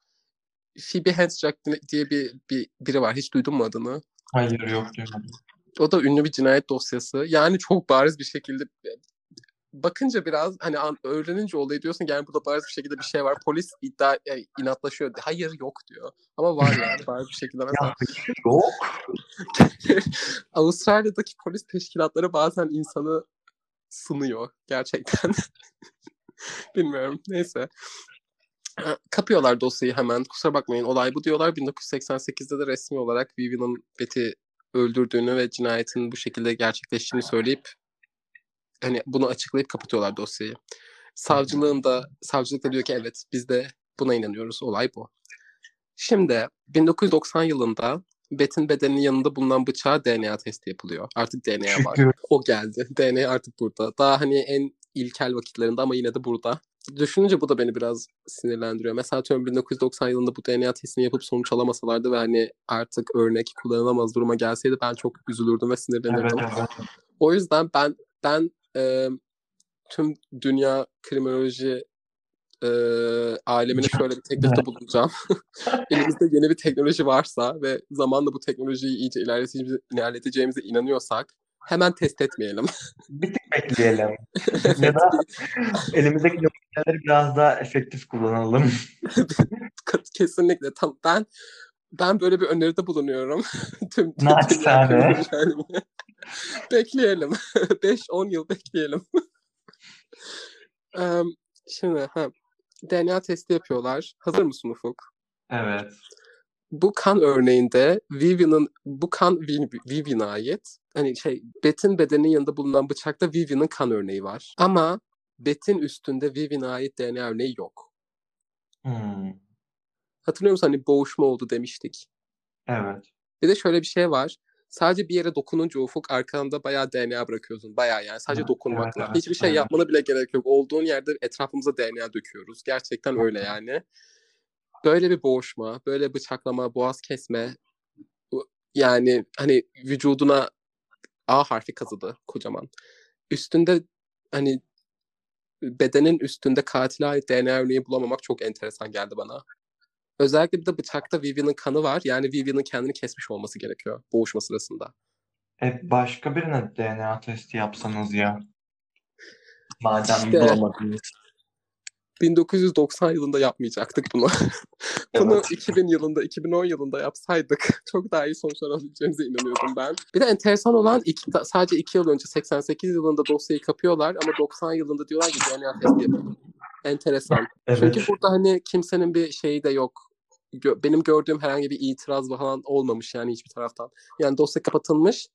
Phoebe Handsjack diye bir, bir biri var. Hiç duydun mu adını?
Hayır yok duymadım.
O da ünlü bir cinayet dosyası. Yani çok bariz bir şekilde bakınca biraz hani an- öğrenince olayı diyorsun yani burada bariz bir şekilde bir şey var. Polis iddia yani inatlaşıyor. Hayır yok diyor. Ama var yani *laughs* bariz bir şekilde. Mesela
yok. *laughs*
Avustralya'daki polis teşkilatları bazen insanı sınıyor gerçekten. *laughs* Bilmiyorum. Neyse. Kapıyorlar dosyayı hemen. Kusura bakmayın olay bu diyorlar. 1988'de de resmi olarak Vivian'ın Betty öldürdüğünü ve cinayetin bu şekilde gerçekleştiğini söyleyip hani bunu açıklayıp kapatıyorlar dosyayı. Savcılığın da savcılık da diyor ki evet biz de buna inanıyoruz. Olay bu. Şimdi 1990 yılında Bet'in bedeninin yanında bulunan bıçağa DNA testi yapılıyor. Artık DNA var. O geldi. *laughs* DNA artık burada. Daha hani en ilkel vakitlerinde ama yine de burada. Düşününce bu da beni biraz sinirlendiriyor. Mesela atıyorum 1990 yılında bu DNA testini yapıp sonuç alamasalardı ve hani artık örnek kullanılamaz duruma gelseydi ben çok üzülürdüm ve
Evet
sinirlenirdim.
evet.
O yüzden ben ben e, tüm dünya kriminoloji e, alemine şöyle bir teklifte *laughs* bulunacağım. *laughs* Elimizde yeni bir teknoloji varsa ve zamanla bu teknolojiyi iyice ilerleteceğimize, ilerleteceğimize inanıyorsak hemen test etmeyelim. *laughs*
Bir tık bekleyelim. ya da elimizdeki numuneleri biraz daha efektif kullanalım.
Kesinlikle. Tam, ben ben böyle bir öneride bulunuyorum. tüm, tüm
Naçizane. *laughs*
bekleyelim. *laughs* 5-10 yıl bekleyelim. Em, Şimdi ha, DNA testi yapıyorlar. Hazır mısın Ufuk?
Evet.
bu kan örneğinde Vivian'ın bu kan Vi- Vivian'a ait. Hani şey Bet'in bedeninin yanında bulunan bıçakta Vivian'ın kan örneği var. Ama Bet'in üstünde Vivian'a ait DNA örneği yok.
Hmm.
Hatırlıyor musun hani boğuşma oldu demiştik.
Evet.
Bir de şöyle bir şey var. Sadece bir yere dokununca ufuk arkanda bayağı DNA bırakıyorsun. Bayağı yani sadece
Evet,
dokunmakla.
evet,
Hiçbir şey
evet.
yapmana bile gerek yok. Olduğun yerde etrafımıza DNA döküyoruz. Gerçekten öyle yani. Böyle bir boğuşma, böyle bıçaklama, boğaz kesme yani hani vücuduna A harfi kazıdı kocaman. Üstünde hani bedenin üstünde katile ait DNA örneği bulamamak çok enteresan geldi bana. Özellikle bir de bıçakta Vivian'ın kanı var. Yani Vivian'ın kendini kesmiş olması gerekiyor boğuşma sırasında.
E, başka birine DNA testi yapsanız ya. Madem
İşte.
bulamadınız.
1990 yılında yapmayacaktık bunu. bunu
Evet.
2000 yılında, 2010 yılında yapsaydık *laughs* çok daha iyi sonuçlar alabileceğimize inanıyordum ben. Bir de enteresan olan iki, sadece 2 yıl önce 88 yılında dosyayı kapıyorlar ama 90 yılında diyorlar ki DNA testi yapalım. Enteresan.
Evet.
Çünkü burada hani kimsenin bir şeyi de yok. Benim gördüğüm herhangi bir itiraz falan olmamış yani hiçbir taraftan. Yani dosya kapatılmış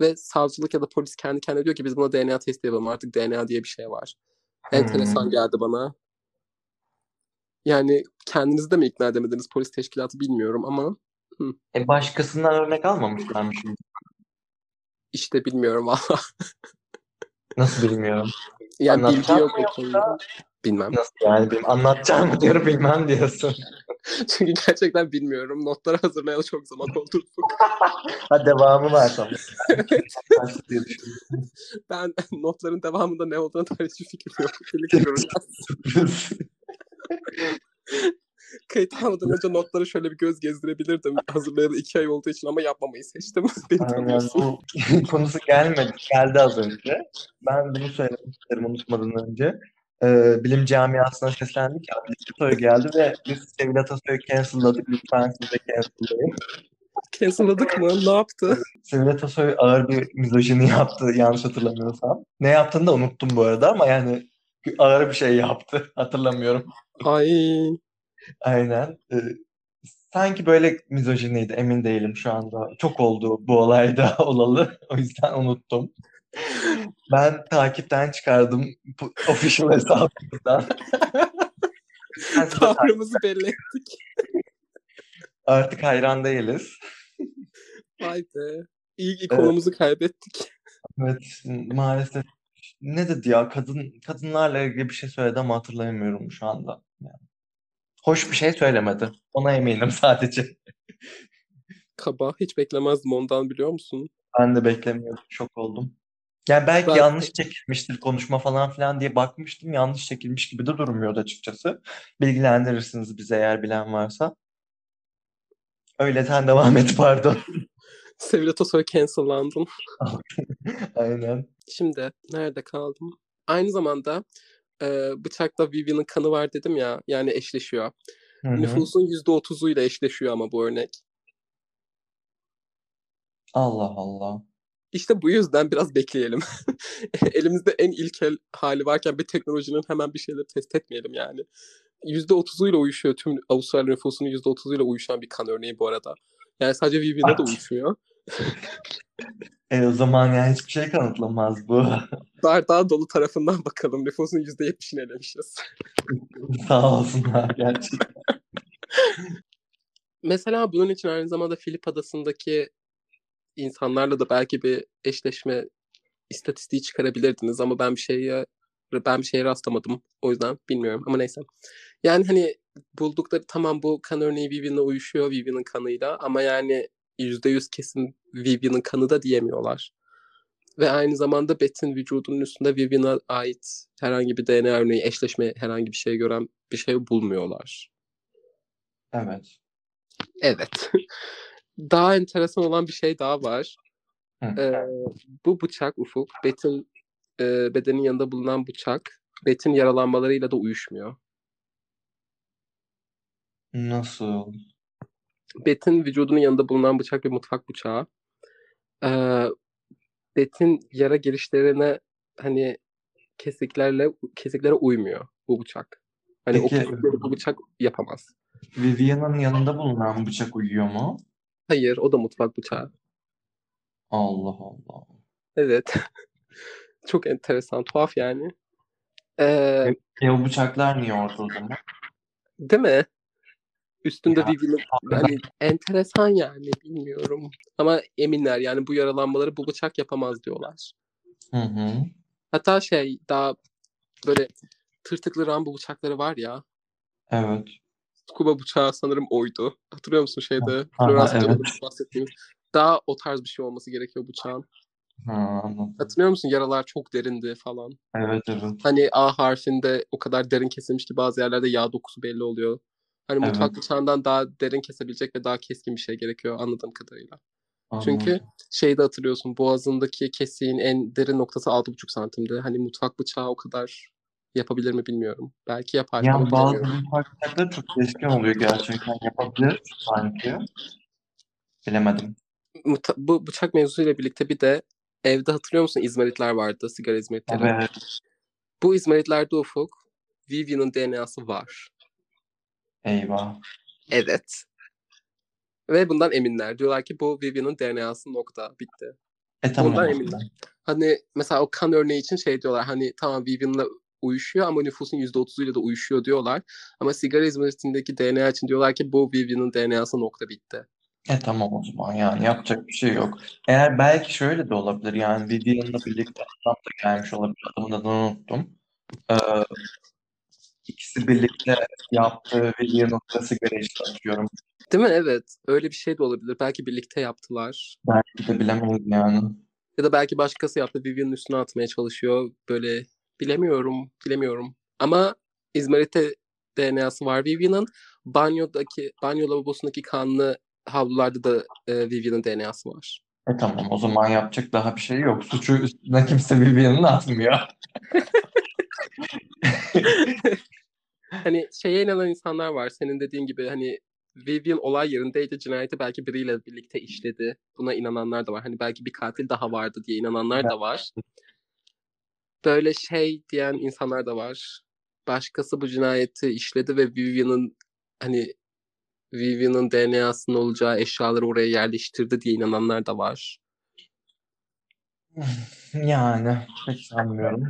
ve savcılık ya da polis kendi kendine diyor ki biz buna DNA testi yapalım artık DNA diye bir şey var. Enteresan
Hmm.
geldi bana. Yani kendinizi de mi ikna edemediniz polis teşkilatı bilmiyorum ama
E başkasından örnek almamışlar mı şimdi?
İşte bilmiyorum *laughs* valla.
Nasıl bilmiyorum.
Yani bilgi
Anlatacağım
yok
mı
o konuda. Bilmem.
Nasıl yani benim anlatacağım mı diyorum bilmem diyorsun. *laughs*
Çünkü gerçekten bilmiyorum. Notları hazırlayalı çok zaman oldu. *laughs*
Ha devamı var düşündüm. *laughs*
Ben notların devamında ne olduğuna dair hiçbir fikrim yok. Kayıt almadan önce notları şöyle bir göz gezdirebilirdim. Hazırlayalı iki ay olduğu için ama yapmamayı seçtim. Beni tanıyorsun.
konusu gelmedi. Geldi az önce. Ben bunu söylemek isterim unutmadan önce. Ee, bilim camiasına seslendik ya. Atasoy geldi ve biz Sevil Atasoy'u cancelladık. Lütfen siz de cancellayın.
Cancel'ladık mı? Ne yaptı?
Sevil Atasoy ağır bir mizojini yaptı yanlış hatırlamıyorsam. Ne yaptığını da unuttum bu arada ama yani ağır bir şey yaptı. *laughs* Hatırlamıyorum.
Ay
Aynen. Ee, sanki böyle mizojiniydi. Emin değilim şu anda. Çok oldu bu olayda *laughs* olalı. O yüzden unuttum. Ben takipten çıkardım official takip- *laughs*
tavrımızı belli ettik.
Artık hayran değiliz.
Vay be. İyi ikonumuzu kaybettik.
Evet maalesef. Ne dedi ya? Kadın kadınlarla ilgili bir şey söyledi ama hatırlayamıyorum şu anda. Yani. Hoş bir şey söylemedi. Ona eminim sadece.
Kaba. Hiç beklemezdim ondan biliyor musun?
Ben de beklemiyordum. Şok oldum. Yani belki
Ben-
yanlış çekilmiştir konuşma falan filan diye bakmıştım. Yanlış çekilmiş gibi de durmuyordu açıkçası. Bilgilendirirsiniz bize eğer bilen varsa. Öyle sen devam et pardon. *laughs*
Sevil Atasoy cancellandın. *laughs*
Aynen.
Şimdi nerede kaldım? Aynı zamanda e, bıçakla Vivian'ın kanı var dedim ya. Yani eşleşiyor.
Hı hı.
Nüfusun %30'uyla eşleşiyor ama bu örnek.
Allah Allah.
İşte bu yüzden biraz bekleyelim. *laughs* Elimizde en ilkel hali varken bir teknolojinin hemen bir şeyleri test etmeyelim yani. %30'uyla uyuşuyor tüm Avustralya nüfusunun %30'uyla uyuşan bir kan örneği bu arada. Yani sadece da
Bak.
uyuşmuyor. *laughs*
E o zaman yani hiçbir şey kanıtlamaz bu. *laughs*
Bardağı dolu tarafından bakalım. Nüfusun %70'ini elemişiz.
Sağ olsunlar gerçekten.
Mesela bunun için aynı zamanda Filip Adası'ndaki insanlarla da belki bir eşleşme istatistiği çıkarabilirdiniz ama ben bir şeye ben bir şeye rastlamadım. O yüzden bilmiyorum ama neyse. Yani hani buldukları tamam bu kan örneği Vivian'a uyuşuyor Vivian'ın kanıyla ama yani %100 kesin Vivian'ın kanı da diyemiyorlar. Ve aynı zamanda Beth'in vücudunun üstünde Vivian'a ait herhangi bir DNA örneği, eşleşme herhangi bir şey gören bir şey bulmuyorlar.
Evet.
Evet. *laughs* daha enteresan olan bir şey daha var.
Hı.
Ee, bu bıçak Ufuk, Beth'in e, bedenin yanında bulunan bıçak, Beth'in yaralanmalarıyla da uyuşmuyor.
Nasıl?
Beth'in vücudunun yanında bulunan bıçak bir mutfak bıçağı. Ee, Beth'in yara girişlerine hani kesiklerle kesiklere uymuyor bu bıçak. Hani o
Peki-
kesikleri bu bıçak yapamaz.
Vivian'ın yanında bulunan bıçak uyuyor mu?
Hayır, o da mutfak bıçağı.
Allah Allah.
Evet. *laughs* Çok enteresan, tuhaf yani. Ee,
E o bıçaklar niye orada o zaman?
Değil mi? Üstünde
Ya,
Vivi'nin hani enteresan yani bilmiyorum. Ama eminler yani bu yaralanmaları bu bıçak yapamaz diyorlar.
Hı hı.
Hatta şey daha böyle tırtıklı Rambo bıçakları var ya.
Evet.
Scuba bıçağı sanırım oydu. Hatırlıyor musun şeyde? Florence
evet.
bahsettiğimiz. Daha o tarz bir şey olması gerekiyor bıçağın.
Ha, anladım.
Hatırlıyor musun? Yaralar çok derindi falan.
Evet evet.
Hani A harfinde o kadar derin kesilmiş ki bazı yerlerde yağ dokusu belli oluyor. Hani
Evet.
mutfak bıçağından daha derin kesebilecek ve daha keskin bir şey gerekiyor anladığım kadarıyla. Çünkü
Anladım.
şeyde hatırlıyorsun boğazındaki kesiğin en derin noktası 6,5 santimdi. Hani mutfak bıçağı o kadar yapabilir mi bilmiyorum. Belki yapar
Yani bazı bıçakları çok keskin oluyor gerçekten. Yapabilir sanki. Bilemedim.
Bu bıçak mevzusuyla birlikte bir de evde hatırlıyor musun izmaritler vardı, sigara izmaritleri.
Evet.
Bu izmaritlerde ufuk Vivian'ın DNA'sı var.
Eyvah.
Evet. Ve bundan eminler. Diyorlar ki bu Vivian'ın DNA'sı nokta. Bitti.
E tamam. Zaman.
eminler. Hani mesela o kan örneği için şey diyorlar hani tamam Vivian'la uyuşuyor ama nüfusun %30'uyla da uyuşuyor diyorlar. Ama sigara izmaritindeki DNA için diyorlar ki bu Vivian'ın DNA'sı nokta bitti.
E tamam o zaman yani yapacak bir şey yok. Eğer belki şöyle de olabilir yani Vivian'la birlikte adam da gelmiş olabilir. Adamın adını unuttum. Ee, ikisi birlikte yaptığı Vivian'ın da sigara işte atıyorum.
Değil mi? Evet. Öyle bir şey de olabilir. Belki birlikte yaptılar.
Belki de bilemeyiz yani.
Ya da belki başkası yaptı. Vivian'ın üstüne atmaya çalışıyor. Böyle bilemiyorum. Bilemiyorum. Ama İzmir'de DNA'sı var Vivian'ın. Banyodaki, banyo lavabosundaki kanlı havlularda da e, Vivian'ın DNA'sı var.
E tamam o zaman yapacak daha bir şey yok. Suçu üstüne kimse Vivian'ını atmıyor. *laughs*
hani şeye inanan insanlar var. Senin dediğin gibi hani Vivian olay yerindeydi. Cinayeti belki biriyle birlikte işledi. Buna inananlar da var. Hani belki bir katil daha vardı diye inananlar da var. Böyle şey diyen insanlar da var. Başkası bu cinayeti işledi ve Vivian'ın hani Vivian'ın DNA'sının olacağı eşyaları oraya yerleştirdi diye inananlar da var. *laughs*
Yani pek sanmıyorum.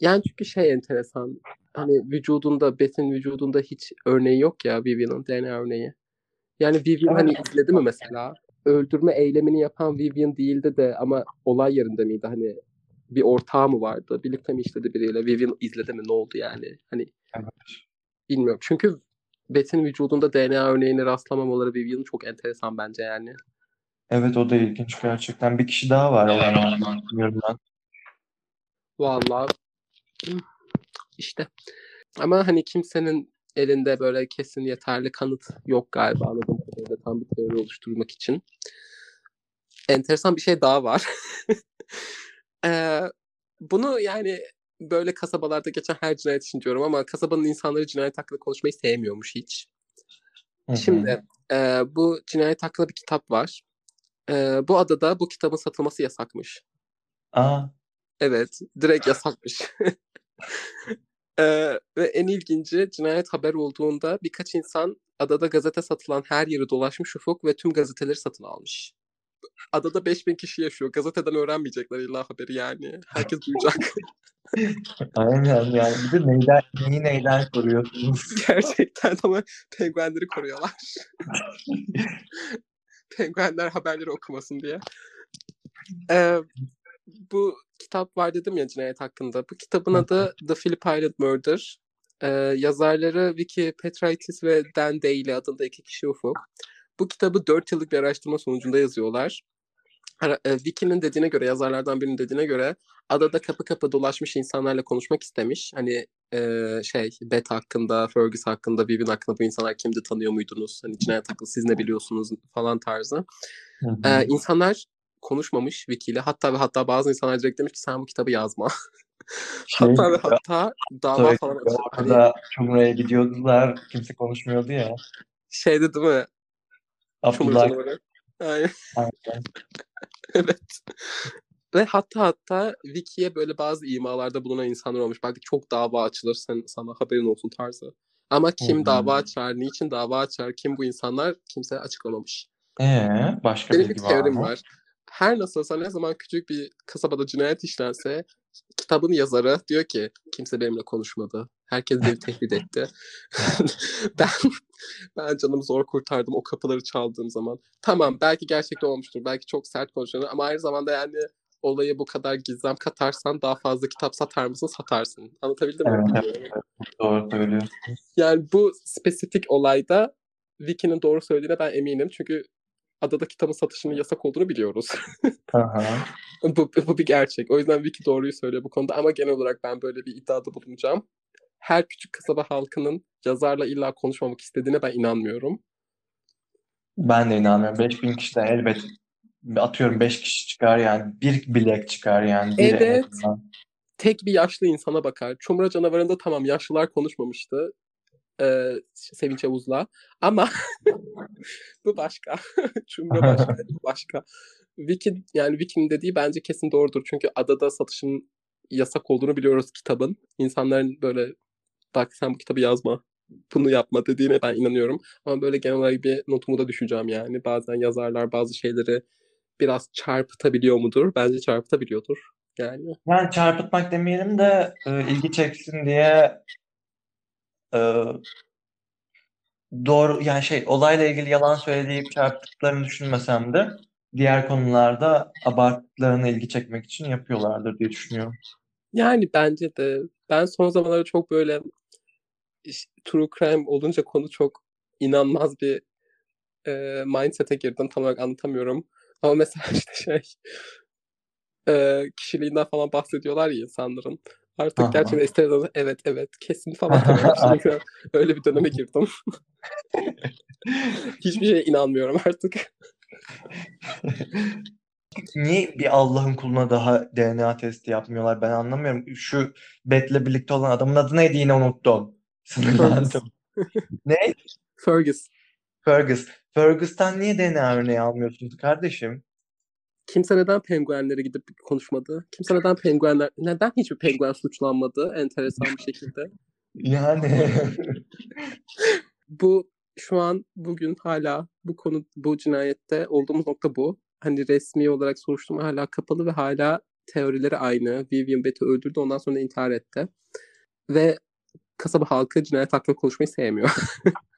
Yani çünkü şey enteresan. Hani vücudunda, Beth'in vücudunda hiç örneği yok ya Vivian'ın DNA örneği. Yani Vivian hani izledi mi mesela? Öldürme eylemini yapan Vivian değildi de ama olay yerinde miydi? Hani bir ortağı mı vardı? Birlikte mi işledi biriyle? Vivian izledi mi? Ne oldu yani? Hani
Evet.
bilmiyorum. Çünkü Beth'in vücudunda DNA örneğine rastlamamaları Vivian'ın çok enteresan bence yani.
Evet o da ilginç gerçekten. Bir kişi daha var olan ondan bilmiyorum ben.
Vallahi işte. Ama hani kimsenin elinde böyle kesin yeterli kanıt yok galiba anladığım kadarıyla tam bir teori oluşturmak için. Enteresan bir şey daha var. *laughs* ee, bunu yani böyle kasabalarda geçen her cinayet için diyorum ama kasabanın insanları cinayet hakkında konuşmayı sevmiyormuş hiç.
Hı hı.
Şimdi e, bu cinayet hakkında bir kitap var. E, bu adada bu kitabın satılması yasakmış.
Aa,
Evet, direkt yasakmış. *laughs* Ee, ve en ilginci cinayet haber olduğunda birkaç insan adada gazete satılan her yeri dolaşmış ufuk ve tüm gazeteleri satın almış. Adada 5000 kişi yaşıyor. Gazeteden öğrenmeyecekler illa haberi yani. Herkes *laughs* duyacak.
aynen yani. Bir de neyden, neyi neyden koruyorsunuz? *laughs*
Gerçekten ama penguenleri koruyorlar. *laughs* Penguenler haberleri okumasın diye. Ee, bu kitap var dedim ya cinayet hakkında. Bu kitabın adı The Philip Island Murder. Ee, yazarları Vicky Petraitis ve Dan Daly adında iki kişi ufuk. Bu kitabı 4 yıllık bir araştırma sonucunda yazıyorlar. Ara- e, Vicky'nin dediğine göre, yazarlardan birinin dediğine göre adada kapı kapı dolaşmış insanlarla konuşmak istemiş. Hani e, şey, Beth hakkında, Fergus hakkında, Vivian hakkında bu insanlar kimdi tanıyor muydunuz? Hani cinayet hakkında siz ne biliyorsunuz falan tarzı.
Hı hı.
Ee, insanlar konuşmamış Wiki ile. Hatta ve hatta bazı insanlar direkt demiş ki sen bu kitabı yazma. *laughs*
Şey,
hatta ve hatta dava falan hani
orada Cumhur'a gidiyordular. Kimse konuşmuyordu ya.
şeydi değil mi?
Abdullah.
Aynen. *laughs* Evet. Ve hatta hatta Wiki'ye böyle bazı imalarda bulunan insanlar olmuş. Belki çok dava açılır sen, sana haberin olsun tarzı. Ama kim
hı.
dava açar, niçin dava açar, kim bu insanlar kimse açıklamamış.
Ee, başka
Benim bir
bilgi var
teorim
mı?
var. Her nasılsa ne zaman küçük bir kasabada cinayet işlense kitabın yazarı diyor ki kimse benimle konuşmadı. Herkes beni tehdit etti. *laughs* ben ben canımı zor kurtardım o kapıları çaldığım zaman. Tamam belki gerçekten olmuştur. Belki çok sert konuşuyor ama aynı zamanda yani olayı bu kadar gizem katarsan daha fazla kitap satar mısın? Satarsın. Anlatabildim mi?
Evet. Doğru söylüyorsun.
Yani bu spesifik olayda Vicky'nin doğru söylediğine ben eminim. Çünkü adada kitabın satışının yasak olduğunu biliyoruz. *laughs* Bu, bu bir gerçek. O yüzden Vicky doğruyu söylüyor bu konuda. Ama genel olarak ben böyle bir iddiada bulunacağım. Her küçük kasaba halkının yazarla illa konuşmamak istediğine ben inanmıyorum.
Ben de inanmıyorum. 5000 kişiden elbet atıyorum 5 kişi çıkar yani. Bir bilek çıkar yani. Biri en
Evet.
azından.
Tek bir yaşlı insana bakar. Çumra canavarında tamam yaşlılar konuşmamıştı. Ee, Sevinç Yavuz'la. Ama *laughs* bu başka. *laughs* Çumra başka. *laughs* başka. Vicky, yani Vicky'nin dediği bence kesin doğrudur. Çünkü adada satışın yasak olduğunu biliyoruz kitabın. İnsanların böyle bak sen bu kitabı yazma. Bunu yapma dediğine ben inanıyorum. Ama böyle genel olarak bir notumu da düşeceğim yani. Bazen yazarlar bazı şeyleri biraz çarpıtabiliyor mudur? Bence çarpıtabiliyordur. Yani
Yani çarpıtmak demeyelim de e, ilgi çeksin diye e, doğru yani şey olayla ilgili yalan söyleyip çarptıklarını düşünmesem de diğer konularda abarttıklarına ilgi çekmek için yapıyorlardır diye düşünüyorum.
Yani bence de ben son zamanlarda çok böyle işte, true crime olunca konu çok inanmaz bir e, mindset'e girdim. Tam olarak anlatamıyorum. Ama mesela *laughs* işte şey e, kişiliğinden falan bahsediyorlar ya insanların. Artık
Aha.
gerçekten istedim evet evet kesin falan başladım. *laughs* Öyle bir döneme girdim. *laughs* Hiçbir şeye inanmıyorum artık.
Niye bir Allah'ın kuluna daha DNA testi yapmıyorlar ben anlamıyorum. Şu Bet'le birlikte olan adamın adı neydi yine unuttum. *laughs* Sinirlendim. ne?
Fergus.
Fergus. Fergus'tan niye DNA örneği almıyorsunuz kardeşim?
Kimse neden penguenlere gidip konuşmadı? Kimse neden penguenler neden hiçbir penguen suçlanmadı enteresan bir şekilde? *laughs*
Yani
Bu şu an bugün hala bu konu bu cinayette olduğumuz nokta bu. Hani resmi olarak soruşturma hala kapalı ve hala teorileri aynı. Vivian Betty öldürdü ondan sonra intihar etti. Ve kasaba halkı cinayet hakkında konuşmayı sevmiyor. *laughs*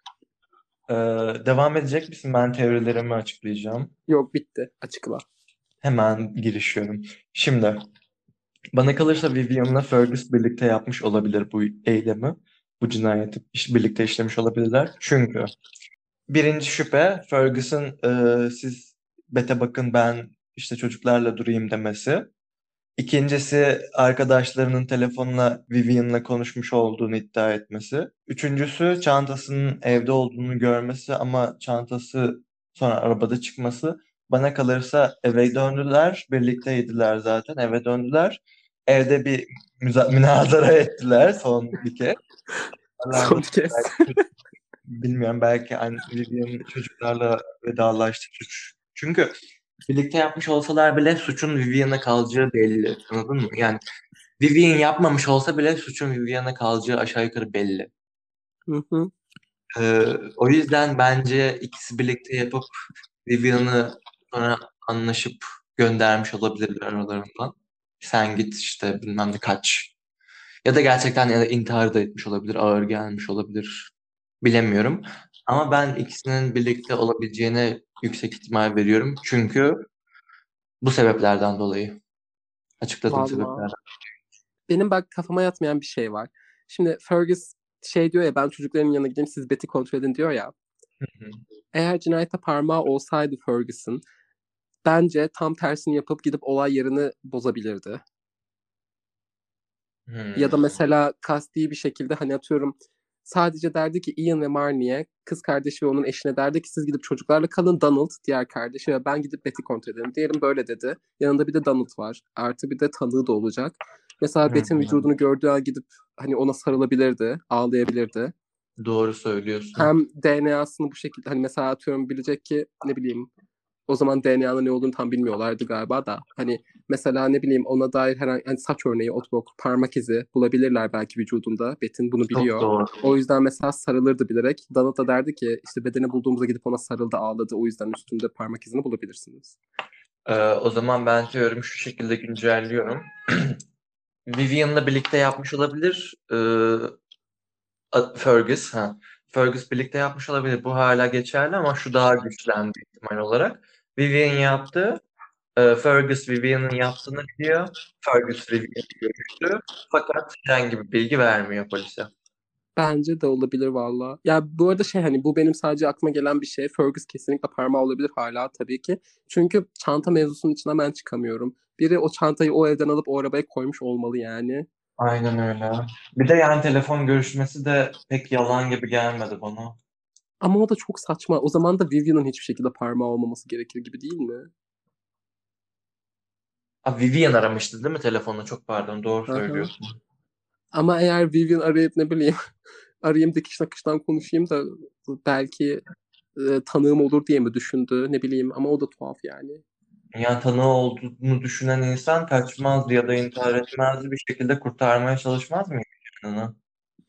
Ee, devam edecek misin? Ben teorilerimi açıklayacağım.
Yok bitti. Açıkla.
Hemen girişiyorum. Şimdi bana kalırsa Vivian'la Fergus birlikte yapmış olabilir bu eylemi. Bu cinayeti birlikte işlemiş olabilirler. Çünkü birinci şüphe Fergus'un e, siz bete bakın ben işte çocuklarla durayım demesi. İkincisi arkadaşlarının telefonla Vivian'la konuşmuş olduğunu iddia etmesi. Üçüncüsü çantasının evde olduğunu görmesi ama çantası sonra arabada çıkması. Bana kalırsa eve döndüler, birlikteydiler zaten eve döndüler. Evde bir müza- *laughs* münazara ettiler son bir kez.
Son kez.
Bilmiyorum belki anne Vivian çocuklarla vedalaştı. Çünkü birlikte yapmış olsalar bile suçun Vivian'a kalacağı belli. Anladın mı? Yani Vivian yapmamış olsa bile suçun Vivian'a kalacağı aşağı yukarı belli.
Hı hı.
Ee, o yüzden bence ikisi birlikte yapıp Vivian'ı sonra anlaşıp göndermiş olabilirler aralarından. Sen git işte bilmem ne kaç. Ya da gerçekten ya da intihar da etmiş olabilir, ağır gelmiş olabilir. Bilemiyorum. Ama ben ikisinin birlikte olabileceğine yüksek ihtimal veriyorum. Çünkü bu sebeplerden dolayı. Açıkladığım
Vallahi.
sebeplerden.
Benim bak kafama yatmayan bir şey var. Şimdi Fergus şey diyor ya ben çocukların yanına gideyim siz Betty kontrol edin diyor ya.
Hı hı.
Eğer cinayette parmağı olsaydı Ferguson bence tam tersini yapıp gidip olay yerini bozabilirdi.
Hmm.
Ya da mesela kasti bir şekilde hani atıyorum sadece derdi ki Ian ve Marnie'ye kız kardeşi ve onun eşine derdi ki siz gidip çocuklarla kalın Donald diğer kardeşi ve ben gidip Betty kontrol ederim. Diyelim böyle dedi. Yanında bir de Donald var. Artı bir de tanığı da olacak. Mesela Betty'nin vücudunu gördüğü an gidip hani ona sarılabilirdi, ağlayabilirdi.
Doğru söylüyorsun.
Hem DNA'sını bu şekilde hani mesela atıyorum bilecek ki ne bileyim o zaman DNA'nın ne olduğunu tam bilmiyorlardı galiba da. Hani mesela ne bileyim ona dair herhangi hani saç örneği, otbok, parmak izi bulabilirler belki vücudunda. Betin bunu
Çok
biliyor.
doğru.
O yüzden mesela sarılırdı bilerek. Donald da derdi ki işte bedeni bulduğumuzda gidip ona sarıldı ağladı. O yüzden üstünde parmak izini bulabilirsiniz.
Ee, o zaman ben teorimi şu şekilde güncelliyorum. *clears throat* Vivian'la birlikte yapmış olabilir. Ee, Fergus, ha. Fergus birlikte yapmış olabilir. Bu hala geçerli ama şu daha güçlendi ihtimal olarak. Vivian yaptı. Ee, Fergus Vivian'ın yaptığını biliyor. Fergus Vivian'ı görmüştü. Fakat herhangi bir bilgi vermiyor polise.
Bence de olabilir valla. Ya bu arada şey hani bu benim sadece aklıma gelen bir şey. Fergus kesinlikle parmağı olabilir hala tabii ki. Çünkü çanta mevzusunun içinden ben çıkamıyorum. Biri o çantayı o evden alıp o arabaya koymuş olmalı yani.
Aynen öyle. Bir de yani telefon görüşmesi de pek yalan gibi gelmedi bana.
Ama o da çok saçma. O zaman da Vivian'ın hiçbir şekilde parmağı olmaması gerekir gibi değil mi?
Ha, Vivian aramıştı değil mi telefonla? Çok pardon. Doğru
Aha.
söylüyorsun.
Ama eğer Vivian arayıp ne bileyim *laughs* arayayım dikiş nakıştan konuşayım da belki e, tanığım olur diye mi düşündü ne bileyim ama o da tuhaf yani.
Yani tanığı olduğunu düşünen insan kaçmazdı ya da intihar etmezdi. Bir şekilde kurtarmaya çalışmaz mıydı canını?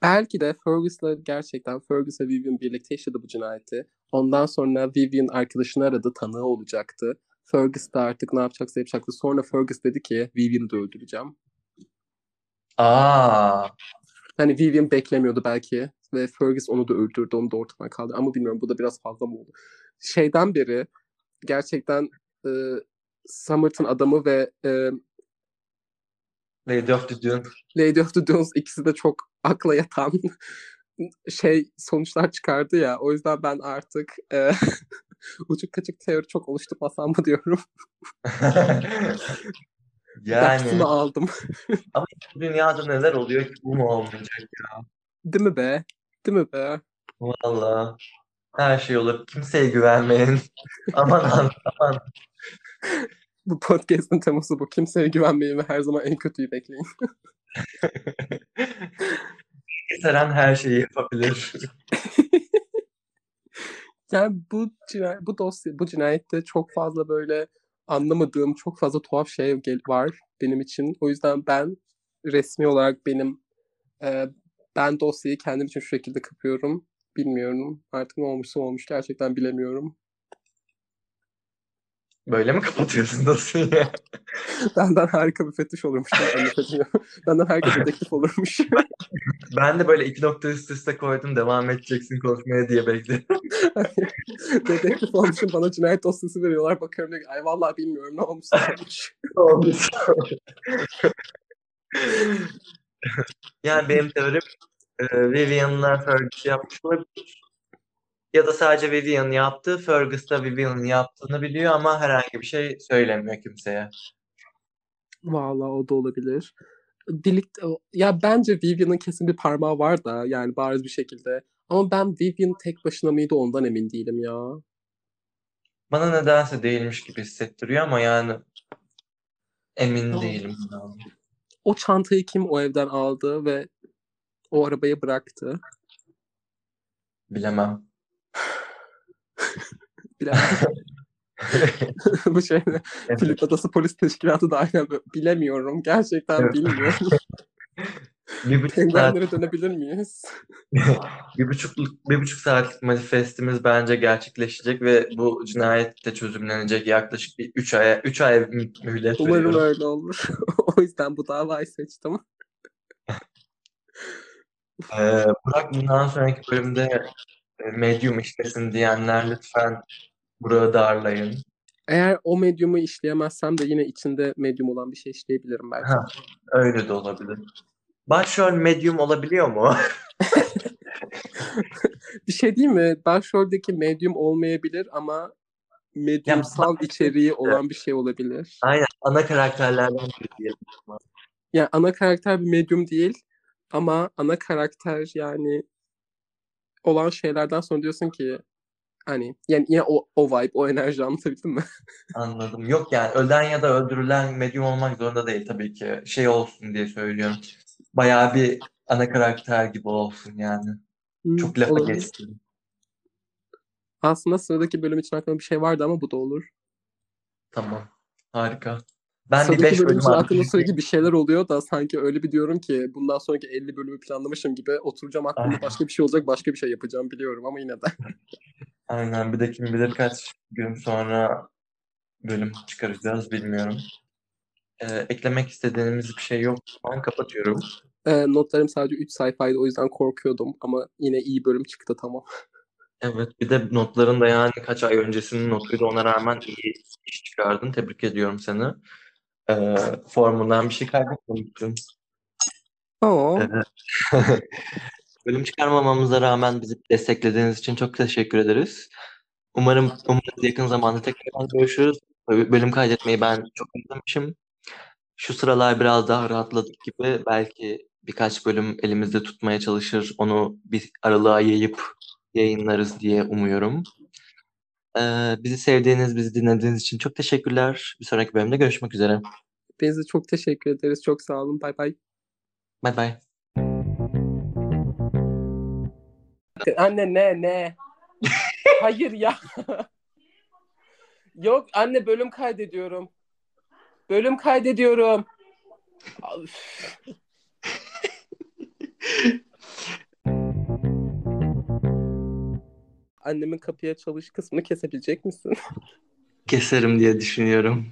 Belki de Fergus'la gerçekten Fergus ve Vivian birlikte yaşadı bu cinayeti. Ondan sonra Vivian arkadaşını aradı, tanığı olacaktı. Fergus da artık ne yapacaksa yapacaktı. Sonra Fergus dedi ki Vivian'ı da öldüreceğim.
Aa,
Hani Vivian beklemiyordu belki ve Fergus onu da öldürdü. Onu da ortadan kaldı. Ama bilmiyorum bu da biraz fazla mı oldu? Şeyden beri gerçekten e, Summerton adamı ve e,
Lady of the Dune.
Lady of the Dunes ikisi de çok akla yatan *laughs* şey sonuçlar çıkardı ya. O yüzden ben artık e, *laughs* uçuk kaçık teori çok oluşturmasam mı diyorum. *laughs*
yani
Dersimi aldım.
bu dünyada neler oluyor ki bu mu olmayacak?
Değil mi be? Değil mi be?
Valla her şey olur. Kimseye güvenmeyin. aman aman.
Bu podcast'ın teması bu. Kimseye güvenmeyin ve her zaman en kötüyü bekleyin. *laughs*
Seren her şeyi yapabilir. *laughs*
Yani bu cinayet, bu dosya, bu cinayette çok fazla böyle anlamadığım çok fazla tuhaf şey var benim için. O yüzden ben resmi olarak benim e, ben dosyayı kendim için şu şekilde kapıyorum. Bilmiyorum. Artık ne olmuşsa olmuş. Gerçekten bilemiyorum.
Böyle mi kapatıyorsun dosyayı? *laughs*
Benden harika bir fetiş olurmuş. Ben. *laughs* Benden harika bir dedektif olurmuş. *laughs*
Ben de böyle iki nokta üst üste koydum. Devam edeceksin konuşmaya diye bekliyorum.
dedektif olmuşum. Bana cinayet dosyası veriyorlar. Bakıyorum diyor ki, ay vallahi bilmiyorum ne olmuş.
Olmuş. Yani benim teorim e, Vivian'la Fergus yapmış olabilir. Ya da sadece Vivian yaptı. Fergus da Vivian'ın yaptığını biliyor ama herhangi bir şey söylemiyor kimseye.
Vallahi o da olabilir. Birlikte ya bence Vivian'ın kesin bir parmağı var da yani bariz bir şekilde. Ama ben Vivian tek başına mıydı ondan emin değilim ya.
Bana nedense değilmiş gibi hissettiriyor ama yani emin
Tamam.
değilim.
O çantayı kim o evden aldı ve o arabaya bıraktı?
Bilemem. *laughs*
Bilemem. *laughs* Bu şeyde
Evet.
Filip Adası Polis Teşkilatı da aynen. Bilemiyorum. Gerçekten
Evet.
bilmiyorum. *laughs*
Bir buçuk saat,
dönebilir miyiz?
bir buçuk, bir buçuk saatlik manifestimiz bence gerçekleşecek ve bu cinayet de çözümlenecek yaklaşık bir üç aya, üç ay mü- mühlet
Umarım
veriyorum.
öyle olur. o yüzden bu davayı seçtim.
Ee, Burak bundan sonraki bölümde Medium işlesin diyenler lütfen Burak'ı darlayın.
Eğer o medyumu işleyemezsem de yine içinde medyum olan bir şey işleyebilirim belki.
Ha, öyle de olabilir. Başrol Medium olabiliyor mu? *laughs*
Bir şey değil mi? Başroldeki medyum olmayabilir ama medyumsal içeriği olan bir şey olabilir.
Aynen. Ana karakterlerden biri diyelim.
Yani ana karakter bir medyum değil ama ana karakter yani olan şeylerden sonra diyorsun ki hani yani yine o, o vibe, o enerji anlatabildim mi? *laughs*
Anladım. Yok yani ölen ya da öldürülen medyum olmak zorunda değil tabii ki. Şey olsun diye söylüyorum. Bayağı bir ana karakter gibi olsun yani.
Hmm,
Çok lafa
olabilir.
geçtim.
Aslında sıradaki bölüm için aklımda bir şey vardı ama bu da olur.
Tamam. Harika. Ben bir
Sıradaki
5
bölüm
atlayayım.
sürekli bir şeyler oluyor da sanki öyle bir diyorum ki bundan sonraki 50 bölümü planlamışım gibi oturacağım aklımda
Aynen.
başka bir şey olacak başka bir şey yapacağım biliyorum ama yine de. *laughs*
Aynen. Bir de kim bilir kaç gün sonra bölüm çıkaracağız bilmiyorum. Ee, eklemek istediğimiz bir şey yok. Ben kapatıyorum.
Ee, notlarım sadece 3 sayfaydı o yüzden korkuyordum ama yine iyi bölüm çıktı tamam.
Evet, bir de notların da yani kaç ay öncesinin notuydu ona rağmen iyi iş çıkardın. Tebrik ediyorum seni. Ee, formundan bir şey kaybetmemişsin.
Aa,
Evet. *laughs* Bölüm çıkarmamamıza rağmen bizi desteklediğiniz için çok teşekkür ederiz. Umarım umarız yakın zamanda tekrar görüşürüz. Bölüm kaydetmeyi ben çok özlemişim. Şu sıralar biraz daha rahatladık gibi. Belki birkaç bölüm elimizde tutmaya çalışır. Onu bir aralığa yayıp yayınlarız diye umuyorum. Ee, bizi sevdiğiniz, bizi dinlediğiniz için çok teşekkürler. Bir sonraki bölümde görüşmek üzere.
hepinize çok teşekkür ederiz. Çok sağ olun. Bay bay.
Bay bay.
Anne ne ne? *laughs* Hayır ya. Yok anne bölüm kaydediyorum. Bölüm kaydediyorum. *laughs* Annemin kapıya çalış kısmını kesebilecek misin?
Keserim diye düşünüyorum.